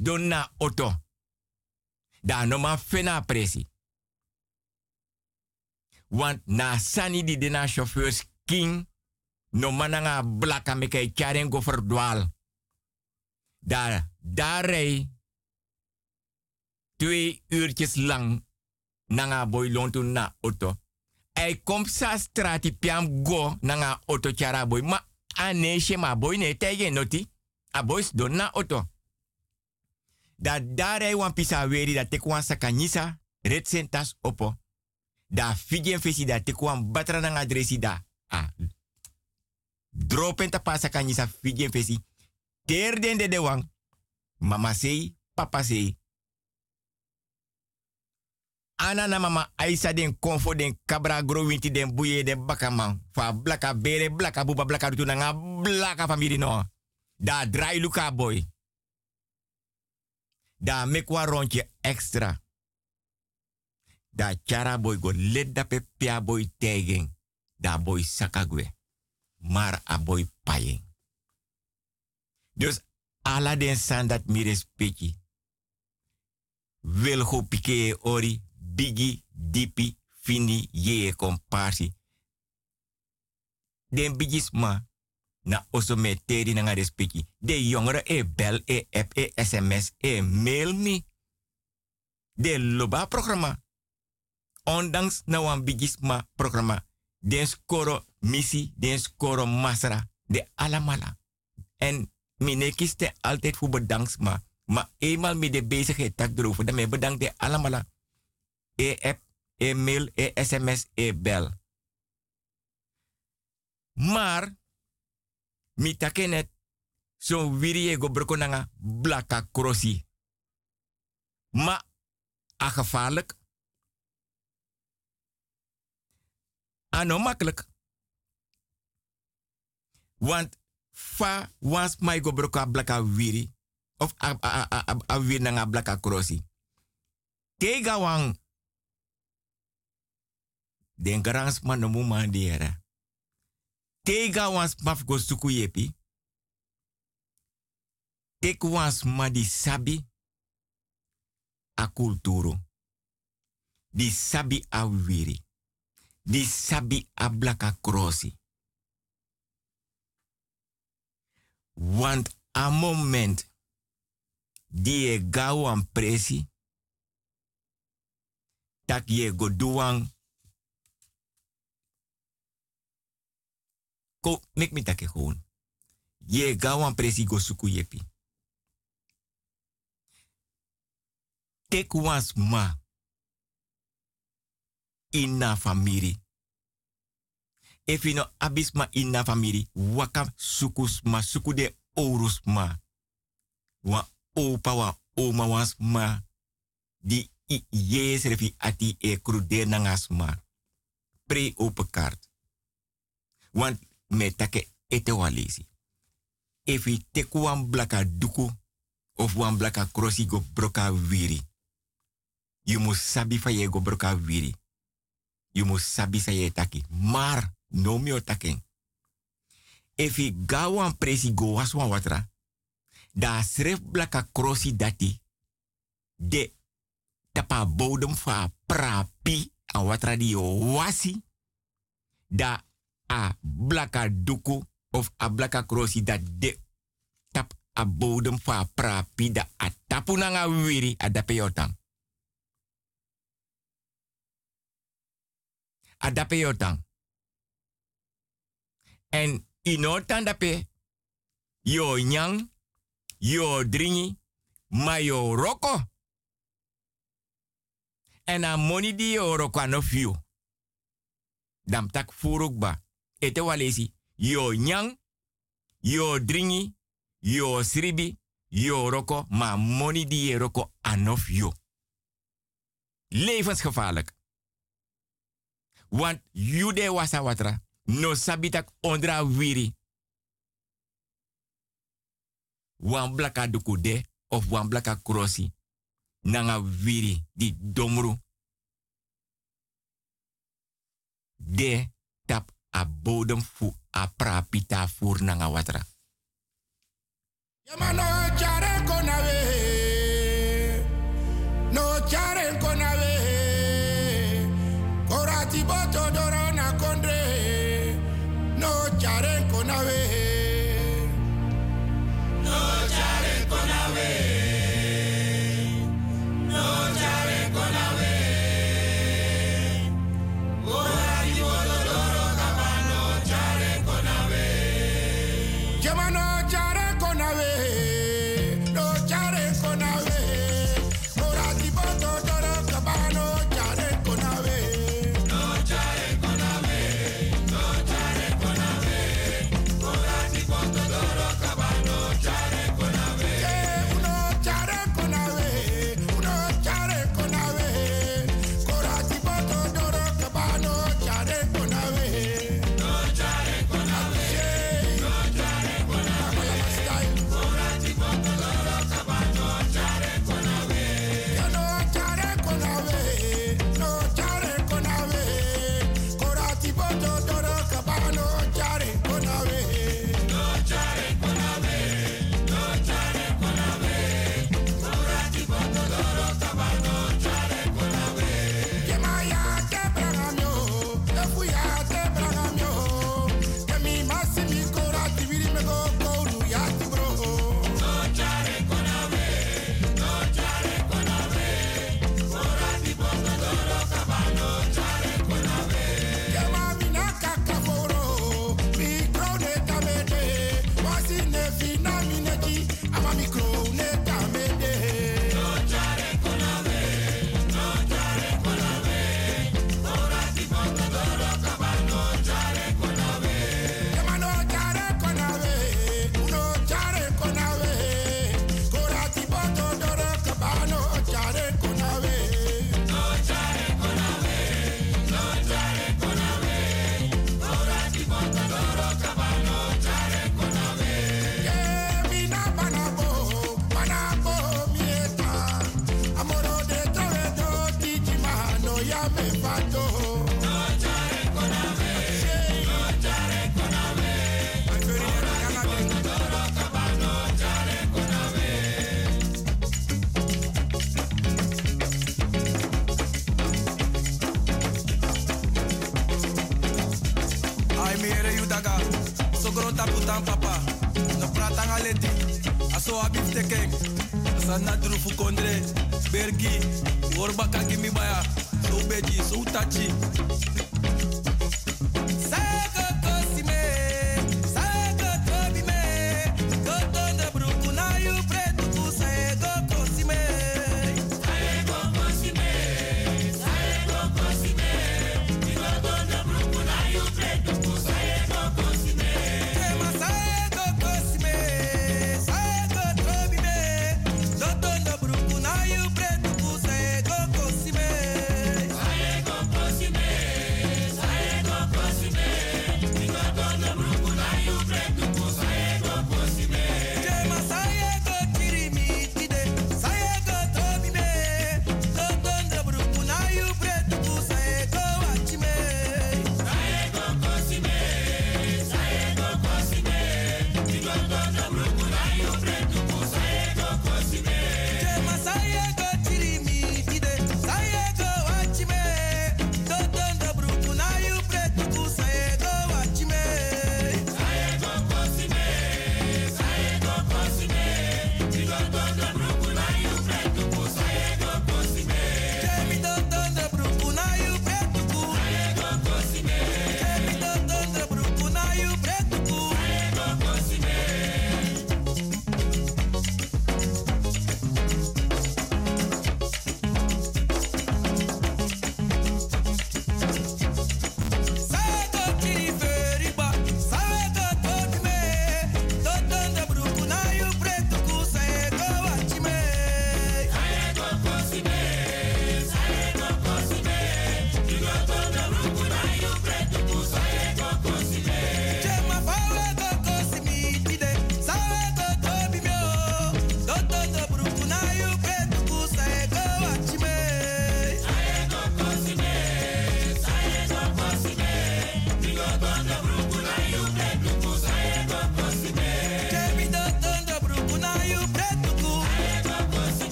Don na auto. Da no man fena presi. Want na sani di dena chauffeurs king no mananga blaka me kay jarengo verdwaal. Daar, daar twee uurtjes lang nanga boy lontu na auto. Hij komt sa strati piam go nanga auto chara boy. Ma aneshe ma boy ne tegen noti. A boys don na auto. Da rij wan pisa weri dat tek wan sakanyisa red sentas opo. Da figen fesi da te kwam batra nang adresi da. Ah. Dropen ta pasa figen fesi. Ter de de wang. Mama sei, papa sei. Ana na mama Aisa den konfo den kabra growinti den buye den bakaman. Fa blaka bere, blaka buba, blaka rutu nga blaka family no. Da dry luka boy. Da mekwa rondje extra. Da chara boy go let da pe pia boy tegen. Da boy sakagwe. Maar a boy payeng. Dus ala den san dat mi respecti. Wil go pike ori bigi dipi fini ye komparsi. Den bigis ma na oso me teri na respecti. De jongere e bel e app e sms e mail mi. De loba programma. Ondanks na wan bigis ma programma. Den skoro misi, den skoro masra. De alamala. En mine kiste altijd bedankt ma. Maar eenmaal met de bezigheid tak erover, dan me bedankt de allemaal. E-app, e-mail, e-sms, e-bel. Maar, mi takenet, so wiri go blaka krosi. Ma, a gevaarlijk. Ano makkelijk. Want fa wans mai go broko blaka wiri of a, a, a, a, a wir nanga blaka krosi. Kega wang den garans man no muma diera. Tega wans maf go suku yepi. Tek wans ma di sabi a kulturo. Di sabi a wiri. Di sabi a blaka krosi. Want a moment die e gau an presi, tak ye go ko mek mi take gewoon. Ye gau an presi go suku yepi. Tek was ma inna famiri. If you no abis ma inna famiri, waka sukus ma suku de orus ma. Wa opa wa oma was ma di i ati e krude nangas. Pre open kaart. Want me take ete walesi. If wan blaka duku of wan blaka crossi go broka wiri. You must sabi fa ye go broka wiri. You must sabi sa ye taki. Maar no mi o taken. If i ga wan presi go was wan watra da sref blaka crossi dati de tapa bodem fa prapi a watra di wasi da a blaka duku of a blaka crossi dat de tap a bodem fa prapi da a tapu nanga wiri a dape yotan. A dape yotan. En inotan dape yo nyang yo dringi, ma yo roko. En a money di yo roko ano fiu. Dam tak furukba. Ete walesi, yo nyang, yo dringi, yo sribi, yo roko, ma money di ye roko ano fiu. Levensgevaarlijk. Want jude wasa watra, no sabitak ondra wiri. wan blaka dukude of wan blaka krosi nanga viri di domru de tap a bodem fu a prapita fur nanga watra. Yamano chare konawe, no chare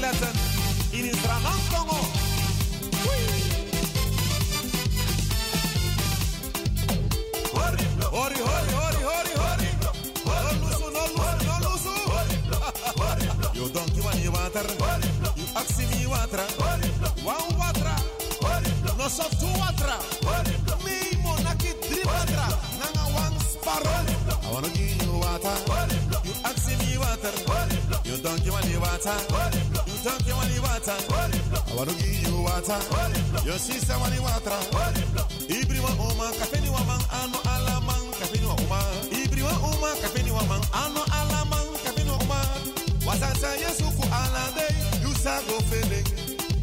Lesson. In Israël Congo. Hori, hori, hori, hori, hori. No no no. You don't give me water. You ask me water. One water. No so two water. Me monaki three water. Nanga one sparrow. I wanna give you water. You ask me water. You don't give me water. You don't give me water. I wanna give you water. Your sister want water. Ibriwa uma kafeni wa man ano alaman kafeni wa uma. Ibriwa uma kafeni wa man ano alaman kafeni wa uma. Wasansa yesuku alade you sa go feeling.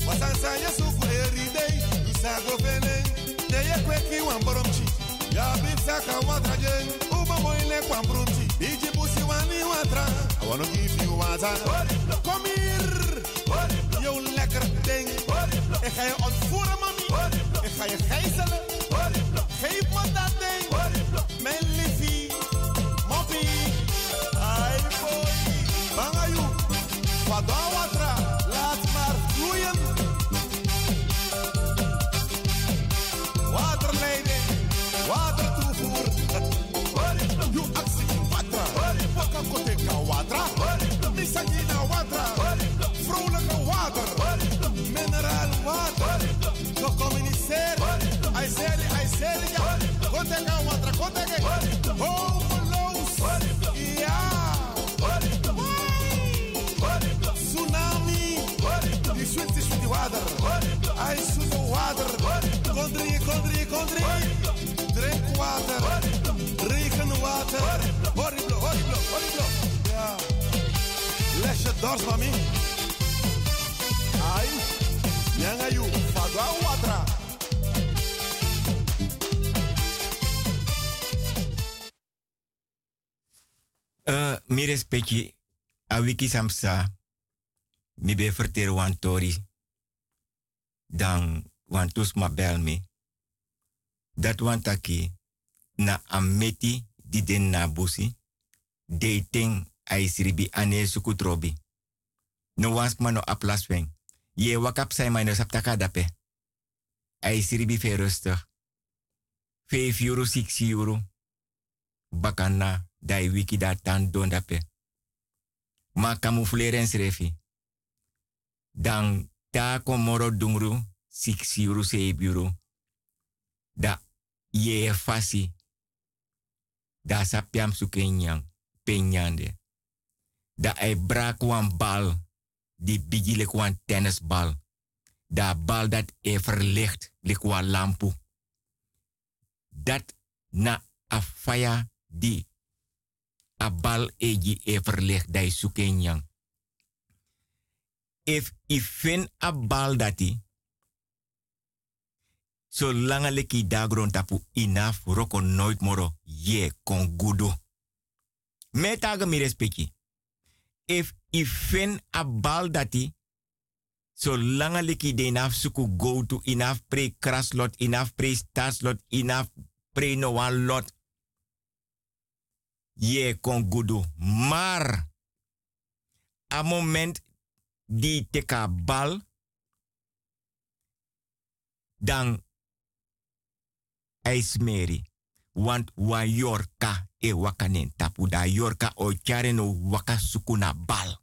Wasansa yesuku every day you sa go feeling. Neye kweki wa mboromchi. Ya bipsa ka watra jen. Uba moile kwa mbrumchi. Iji busi wani watra. I wanna give you water. Kom hier. Ik ga je ontvoeren, mami. Ik ga je gijzelen. Water. Regenwater. Horrible, horrible, horrible. Ja. Les je dorst, mami. Ai. Nyanga you. Fagwa water. Uh, mi respecti a wiki samsa mi be verter wan tori dan wan tus ma bel mi dat wan taki na ameti di den na busi de ting ai sribi ane suku trobi no wans ma no aplas wen ye wakap sai mai no saptaka dape ai sribi fe rustig 5 euro 6 euro bakana dai wiki da tan don dape. Ma camoufleren srefi. Dan ta komoro dungru 6 euro 7 euro. Da ye fasi. Da sapiam sukenyang penyande. Da ai brak wan bal di bigile kwan tennisbal. Da bal dat e verlicht lik lampu. Dat na afaya di a bal egi e verlicht dai sukenyang. If i fin a bal dati, So langa leki dagron tapu inaf roko nooit moro ye kon gudu. Metaga mi respecti. If ifen a bal dati, so langa leki de inaf suku go to inaf pre kraslot, inaf pre starslot, inaf pre no one lot. Ye kon gudu. Maar, a moment di teka bal, dan ijsmeri. Want wa yorka e wakanen tapu da yorka o chare no waka sukuna bal.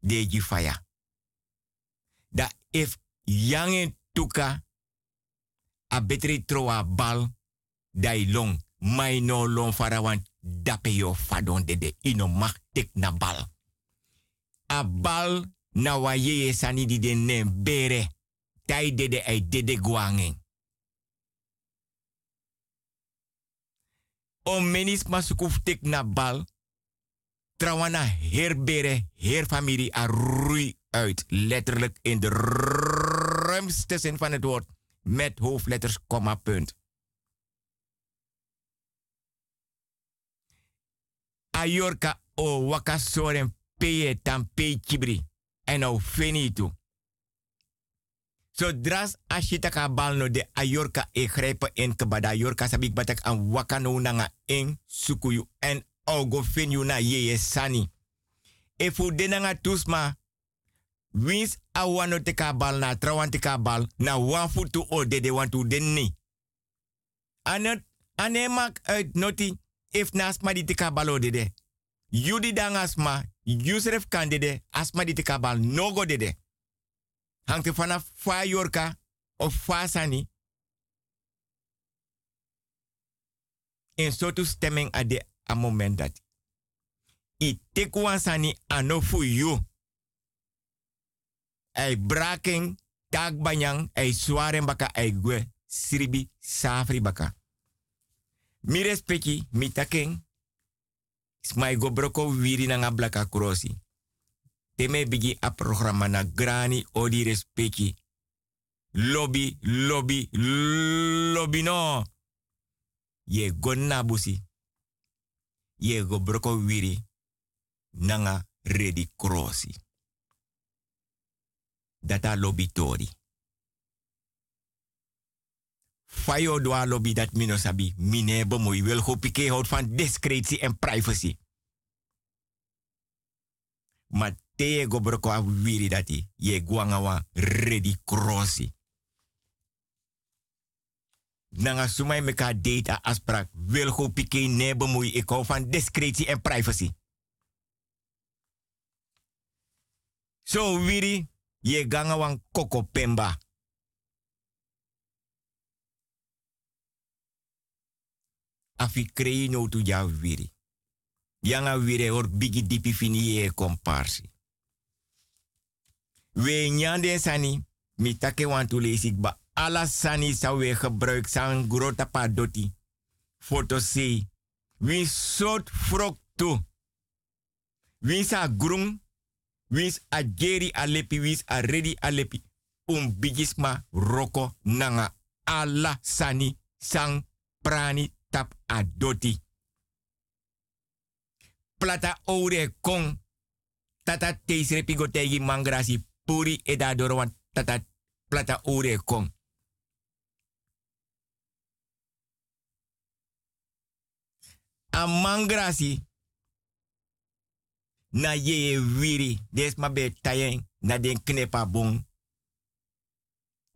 Deji faya. Da if yange tuka a betri troa bal dai long mai no long fara wan dape yo fadon dede ino mag tek na bal. A bal na wa yeye sani di ne bere. Tai dede ai dede guangen. O menis masukuf tek na bal. Trawana herbere, herfamilie a roei uit. Letterlijk in de ruimste zin van het woord. Met hoofdletters, komma, punt. Ayorka o wakasoren peye pay kibri. En nou finito. Zodra ashita ka balno de ayorka e grijpen in kebada ayorka sabik batak an wakano nanga en sukuyu en ogo finyu na yeye sani. E fu de nanga tusma wins a wano te bal na trawan bal na wan futu o de de wantu den ni. Anet ane mak uit noti if na asma di te ka balo de de. Yudi dang asma, Yusref kan de de, asma di bal nogo de de hangt er vanaf fa yorka of fa sani. In soort stemming a de a moment dat. I tekwan sani ano fu you. Ei braking, tak banyang, ei swaren baka ei gwe, sribi, safri baka. Mi respecti, mi taking. Smai go broko wiri na blaka krosi teme bigi a programma na grani odi respecti. Lobby, lobby, lobby no. Ye go nabusi. Ye go broko wiri. Nanga ready crossi. Data lobby tori. Fayo doa lobby dat mino sabi. Mine bemoei wil go pike hout van discretie en privacy. Maar te go broko a wiri dati ye guanga wa ready crossi. Nanga sumai meka date a wil go pike ne bemoei ik hou van discretie en privacy. So wiri ye ganga wan koko pemba. Afi krei no tu ja wiri. Yanga wire or bigi dipi fini ye komparsi. We nyande sani, mi take to lees ba. Alla sani sa we gebruik san grota pa doti. Foto se. Wie soort frok tu. Sa grung. Wie a geri alepi, wie a ready alepi. Um bigisma roko nanga alla sani sang prani tap doti. Plata ore kong. Tata teisre pigotegi mangrasi puri eda dorwan tata plata ore kong. A mangrasi na ye wiri des ma be tayen na den knepa bon.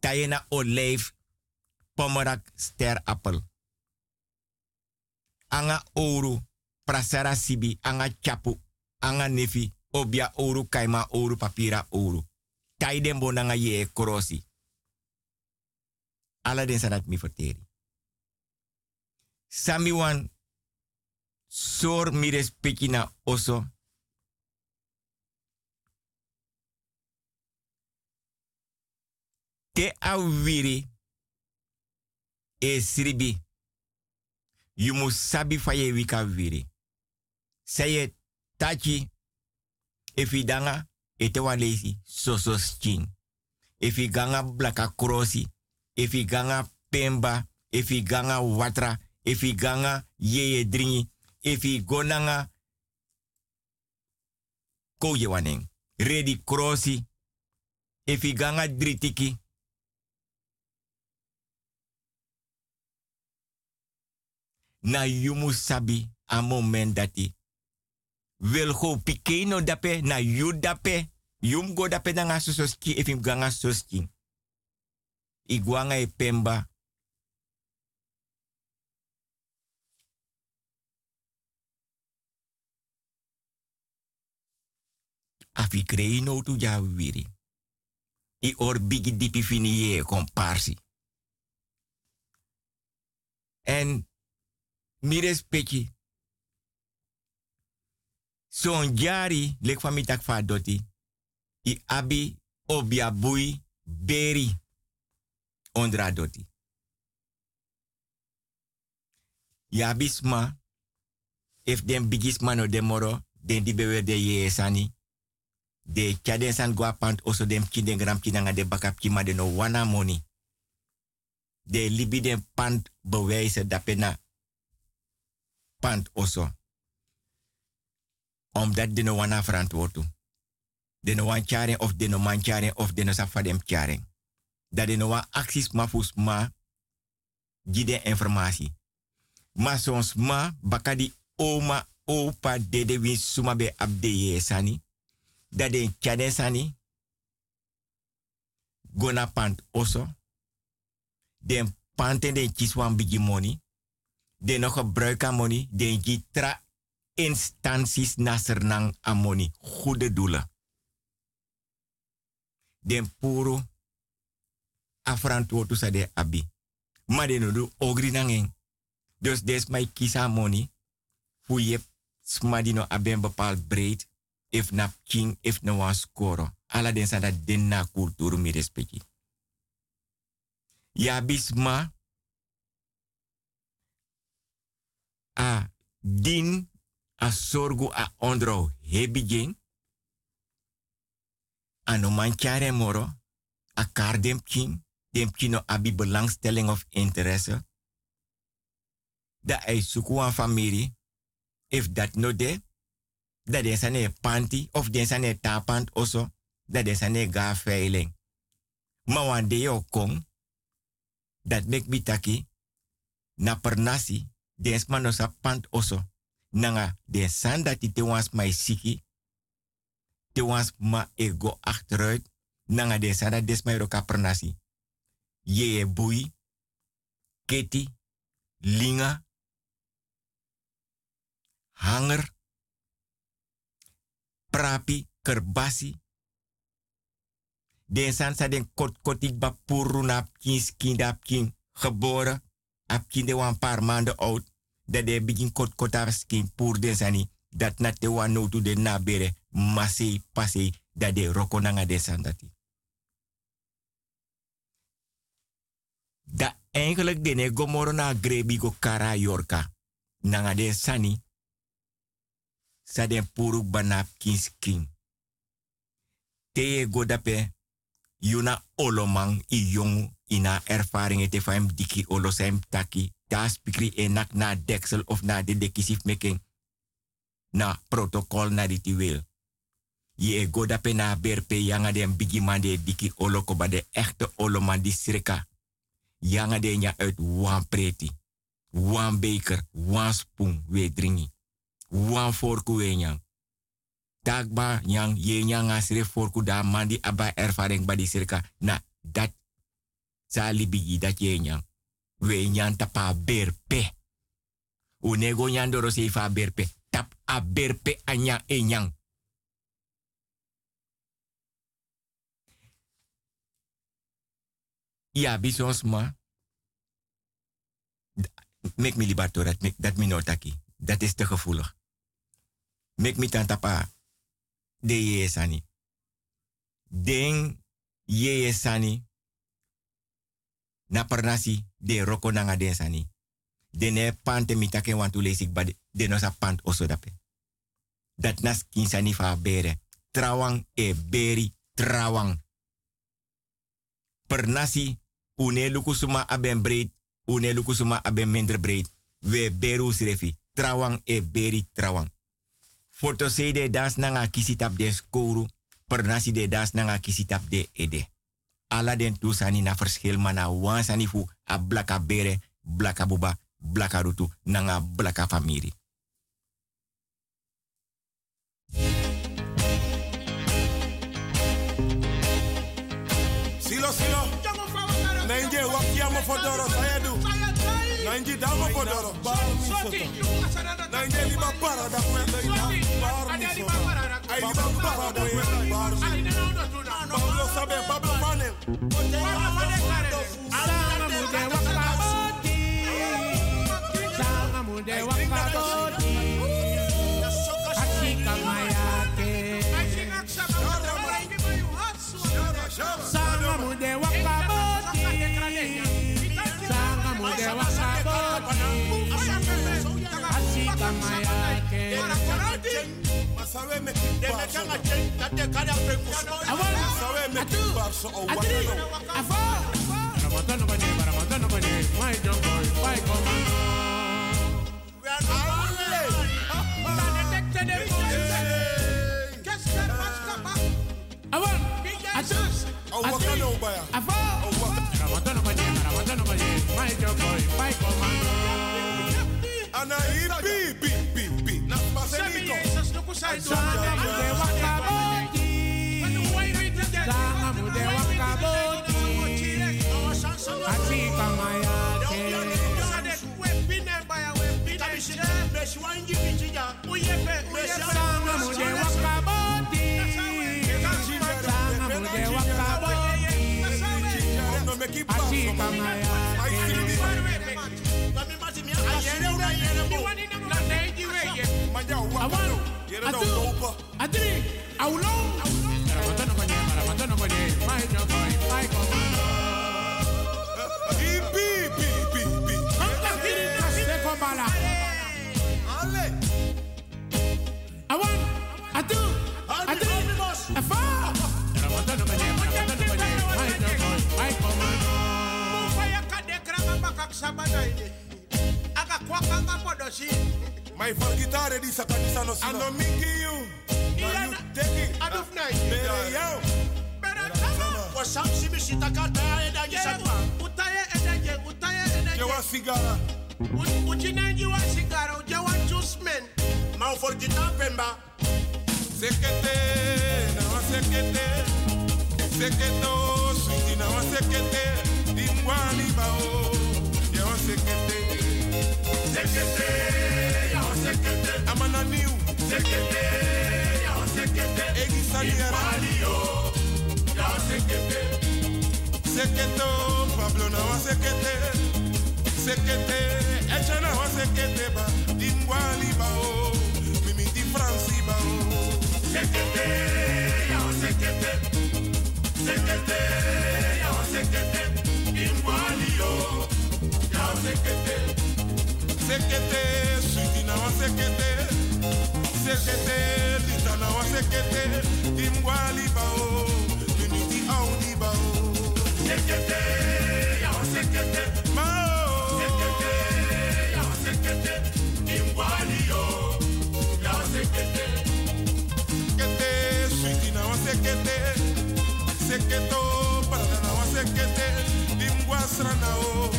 Tayen na olijf pomorak sterappel. Anga oru prasara sibi anga chapu anga nefi obia oru kaima oru papira oru. Taiden bonanga ye krosi. Ala den sanat mi verteri. Sami wan sor mi na oso. Te awiri e sribi. You must sabi fa ye wika wiri. Saye tachi efi danga ete wan lesi sosos chin. Efi ganga blaka krosi. Efi ganga pemba, efi ganga watra, efi ganga yeye dringi, efi gonanga koje waneng. Ready crossi, efi ganga dritiki. Na yumu sabi a moment dati. Wil go pikeno dape na yu dape. Yum go dape na nga soski efi ganga soski. Iguanga e pemba. Afi krei no tu ja wiri. I or bigi dipi fini ye komparsi. En mi respecti. Son jari lek van fa doti. I abi obia bui beri ondra doti. Ya bisma, if den bigis mano de moro, den di bewe de ye sani. De chaden san gwa pant oso dem ki den gram ki nanga de bakap ki ma de no wana money. De libi den pant bewijzen dat pena pant oso. Omdat de no wana verantwoord De no charen of de no man of de no safa dem charen. Dat de no wan acties ma fus ma gide informatie. Ma sons ma bakadi oma opa dede win suma be abde ye sani. Dat de charen sani gona pant oso. Den panten den kiswan bigi money. Den nog gebruik aan money. Den gitra instanties nasernang aan money. Goede doelen. Den puro afrantwoord sa de abi. Maar den do ogri nangen. Dus des mij kisa money. Fu je smadino aben bepaald breed. If na king, if na wan score. Ala den sa dat den na kulturu mi respecti. Ya bisma a din a sorgu a ondro hebigin ano manchare moro a kar dem kin dem kino abi belangstelling of interesse. Da ai suku an family if dat no de da den sane panti of den sane tapant oso da den sane ga veiling. Ma wan de yo kong dat mek bitaki na pernasi des mano sa pant oso nanga den san dat te wans mai siki te wans ma ego achteruit nanga den san dat des mai roka pernasi e bui keti linga hanger prapi kerbasi Den san sa den kot kotik ba puru na kin skin da kin geboren. Ap kin de wan paar maanden oud. Dat de begin kot kot haar skin pur den sani. Dat na te no to de na bere. Pasei dat de roko nanga den san dati. Da eigenlijk de ne gomoro na grebi go kara yorka. Nanga den sani. Sa den puru banap kin skin. Te go yuna olomang i jongu ina ervaring te faim diki olosem taki. Da spikri enak na deksel of na de dekisif making. Na protocol na di wil. Je e goda pe na berpe yanga den bigi man de diki oloko ba de echte oloman di sreka. Yanga de nya uit wan preti. Wan beker, wan spoon we dringi. Wan forku we nyang. Dagba yang ye nyang asire forku da mandi aba ervaring ba di sirka. Na dat sali bigi dat ye nyang. We nyang tapa berpe. Unego nyang doro seifa berpe. Tap a berpe anya e nyang. Ja, bisons ma. Mek mi libato dat, dat mi notaki. Dat is te gevoelig. Mek mi tantapa de ye sani. Den ye sani. Na pernasi de roko nanga den sani. De ne pante mi take want to lesik ba de sa pant oso dape. Dat nas kin sani fa bere. Trawang e beri trawang. Pernasi Une lukusuma aben breed, une lukusuma aben minder breed. We beru srefi. Trawang e beri trawang. Foto se de das nanga kisitap de skoru. Per nasi de das nanga kisitap de ede. Ala den tu sani na verschil mana wan sani fu a blaka bere, blaka buba, blaka rutu, nanga blaka famiri. Silo, silo. Nainje wakiamo fodoro sayedu. Nainje damo fodoro. Nainje liba para da kwenda ina. Ay liba para da kwenda. saber, Pablo Manel. Sana, mulher, Masawe me kibar so. Masawe me kibar shine down. Sana mude wakaboti. Sana mude wakaboti. Atika mayate. Sana mude wakaboti. Sana mude wakaboti. Atika mayate. Atika mayate you? I want. I do. I three. I my commando. My for guitar di sa kanisa no sino. Ano mingi you. Na you take it. Aduf na. Bere yao. Wasam simi sitakata eda gisatu. Utaye edaje, utaye edaje. Jewa sigara. Uchinenji wa sigara, ujawa chusmen. Ma for guitar pemba. Sekete, na wa sekete. Seketo, sweetie na wa sekete. Dimwani bao. Jewa sekete. Sekete, ya wa sekete. Niu. Sekete, ya wa sekete. Pablo na wa sekete. Sekete, echa na wa sekete ba. Dimwani bao. Mimi di Franci bao. Sekete, ya sekete. Sekete, ya sekete. Dimwani yo. Ya sekete. Sekete, sweetie na wa sekete. Sekete, lita na wa sekete. Dimwali bao. Mimi di audi bao. Sekete, ya wa sekete. Ya wa. Ya wa na wa. Seketo, parada na wa sekete. Dimwasra na o.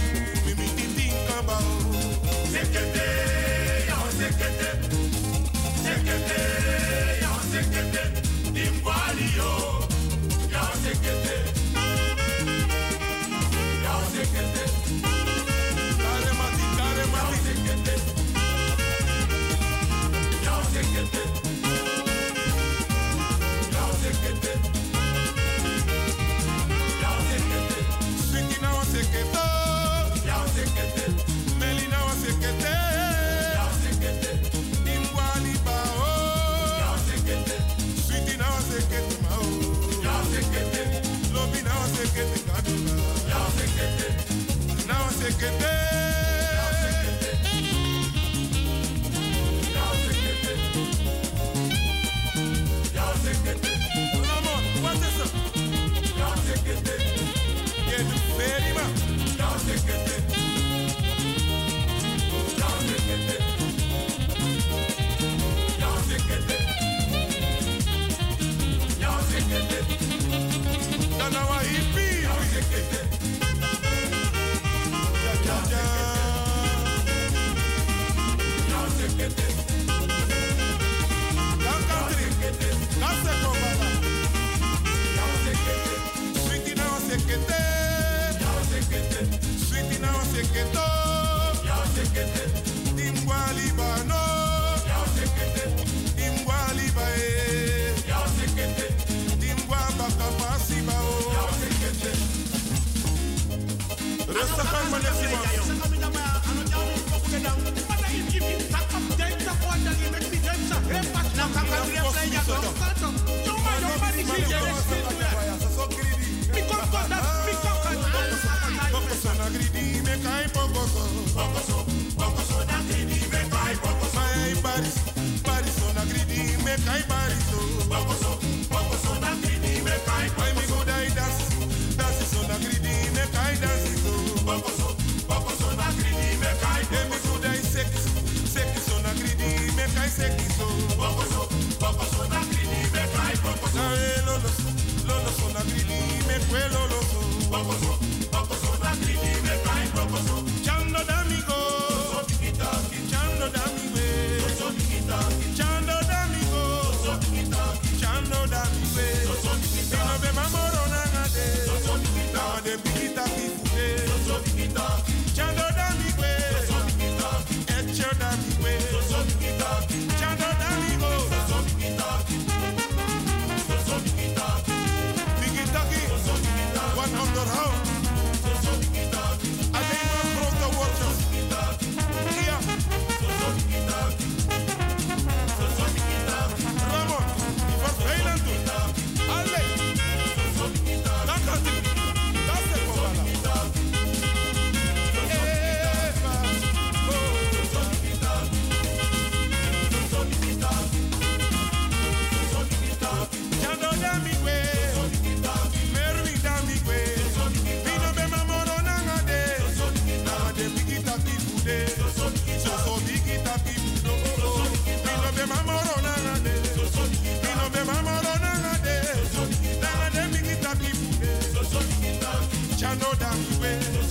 tinka bao. Sekete, ya wa sekete. Sekete, ya wa que te Dana wa hippie. Ja, ja, ja. Dan country. Dan se kobala. Sweetie na wa sekete. Sweetie na wa seketo. Dimgwa libano. Dimgwa libae. Dimgwa baka pasiba o. Rustig aan, meneer Simons. Chando another way.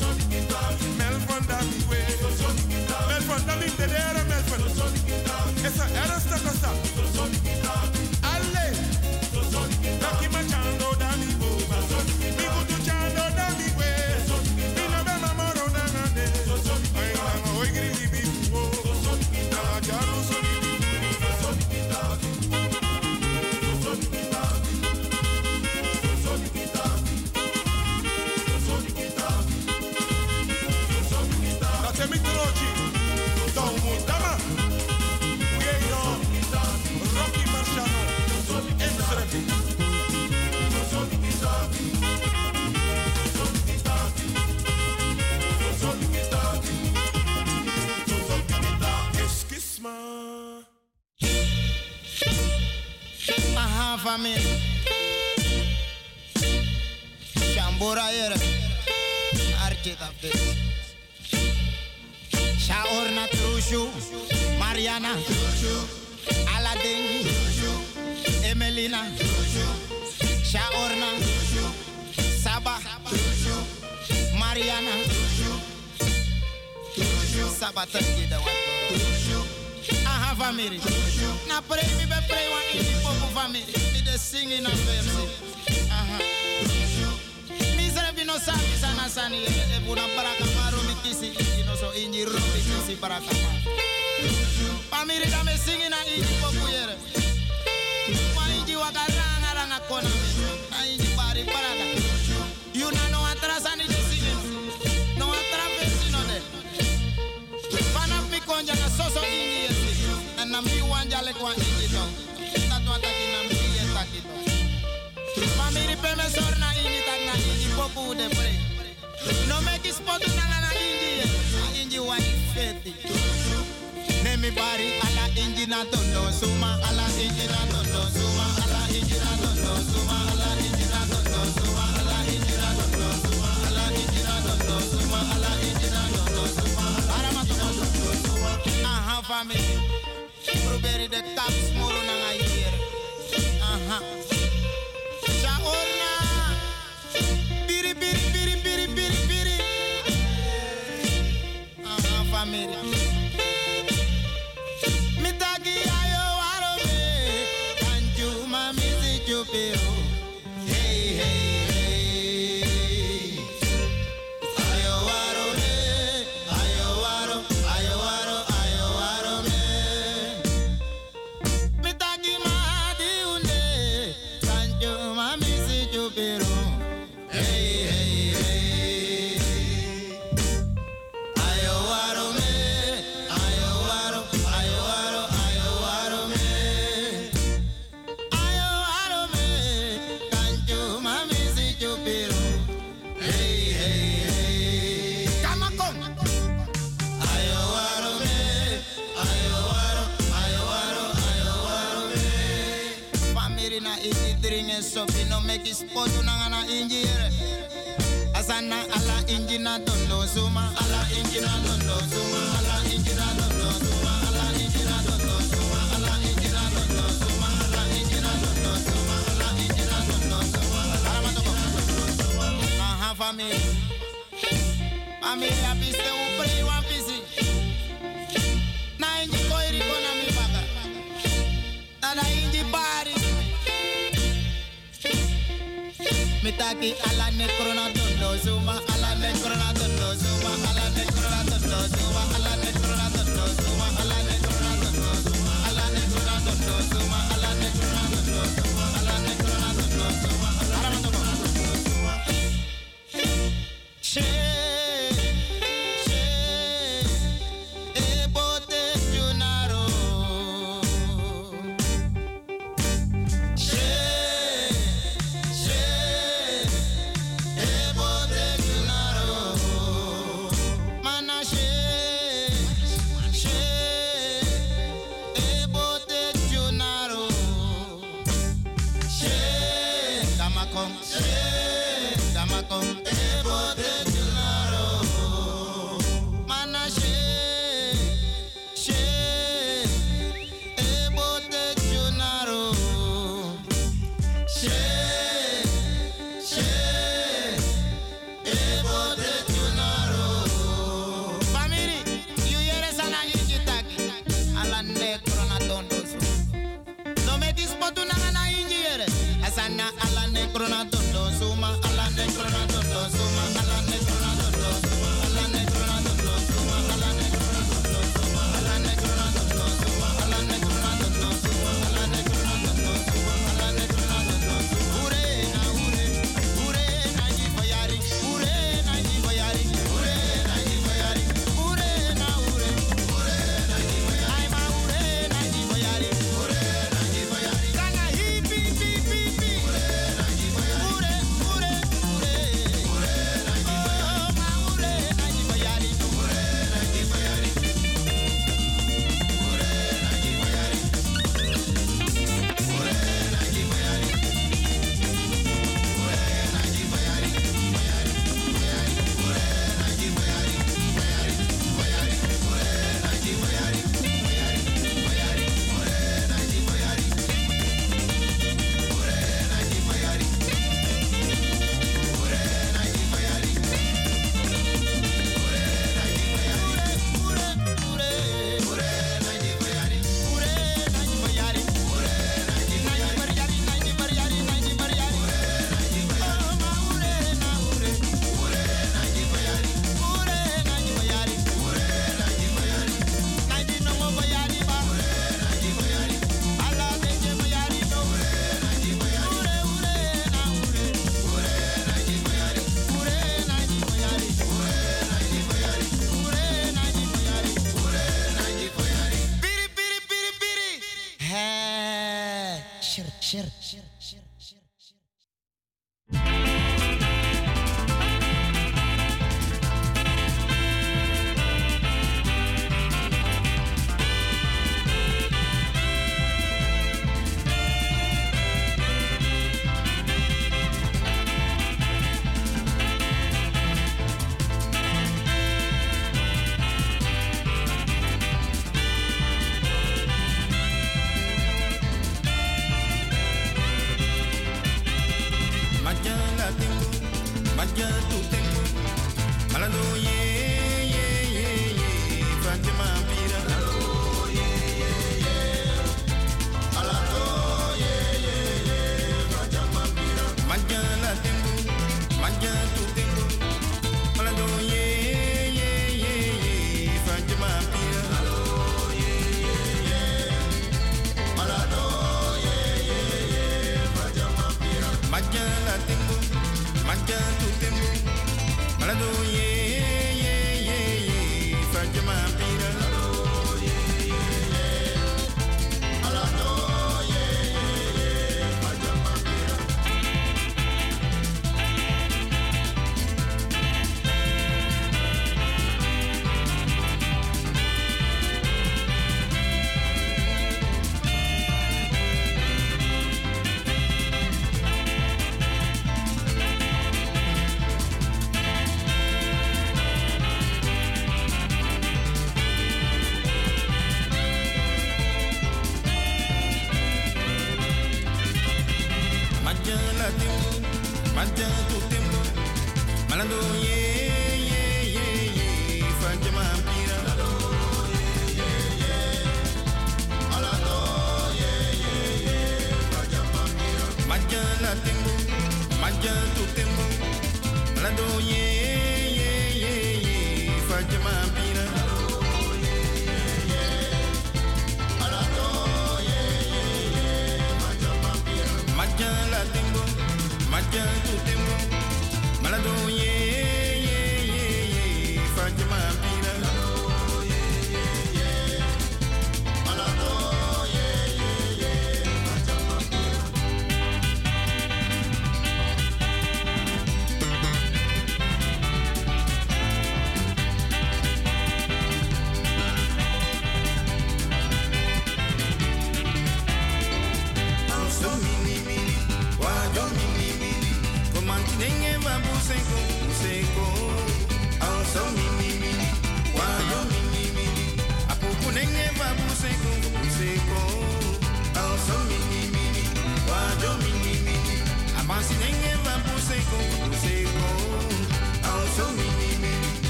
Chambura era. Arte da. Shaorna Trushu. Mariana. Aladdin. Emelina. Shaorna. Saba. Mariana. Wato. Aha. Na pray be one in. Mi de sing in a verse. Aha. Mi sere bino sami sana sani e buna baraka maro mi kisi inji so inji ro mi kisi baraka ma. Family da me sing in a inji popo yere. Wa inji waka ranga ranga kona mi. Na inji bari baraka. You na no atrasani de singing. No atrapesi no de. Vanaf mi konja na soso inji yesi. En na mi wanja le kwa inji to. Family permesor na indi tak na indi popu de pre. No make it spot na na indi. Indi wani feti. Nemi bari ala indi na tondo suma ala indi na tondo suma ala indi na tondo suma ala indi na tondo suma ala indi na tondo suma ala indi na tondo suma ala indi na tondo suma ala ma tondo suma. Aha family. Probeer de taps moro na ngai hier. Aha. biri biri biri biri. Ah. ah odu nangana injire asana ala injina tondo suma ala injina tondo suma ala injina tondo suma ala injina tondo suma ala injina tondo suma ala injina tondo suma ala injina tondo suma ala injina tondo suma aha family family apiste Me taki ala ne krona doen zuma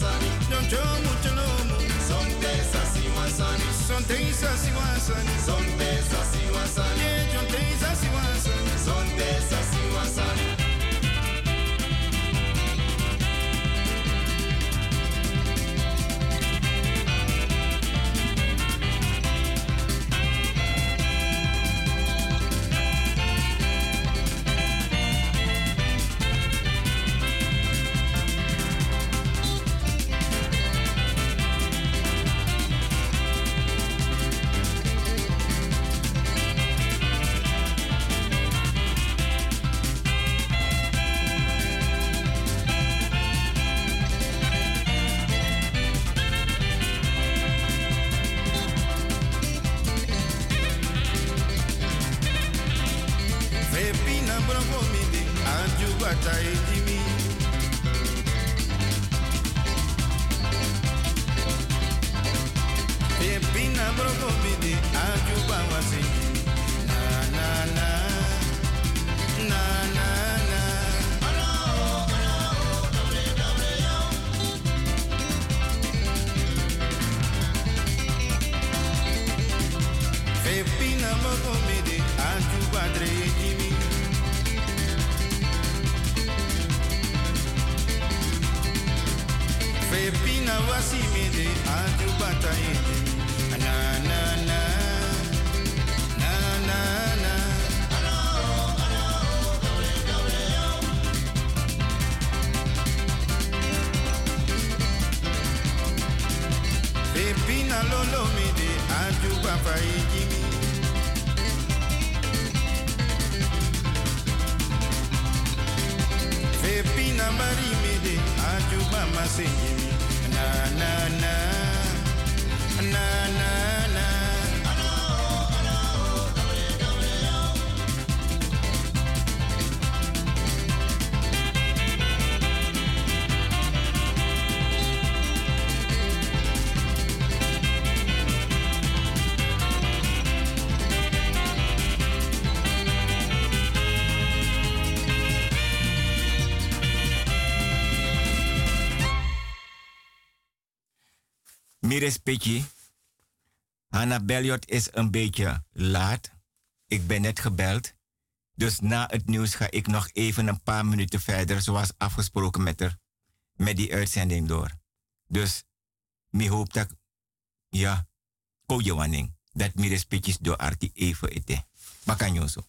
sani, moet je mucho lomo. Son tesa si wasani, son tesa si wasani, son tesa si wasani, son si son. Mires Petje. Hanna Belliot is een beetje laat. Ik ben net gebeld. Dus na het nieuws ga ik nog even een paar minuten verder, zoals afgesproken met haar, met die uitzending door. Dus, mi hoop dat, ja, ko je dat Mires Petjes door Arti even eten. Bakanyoso.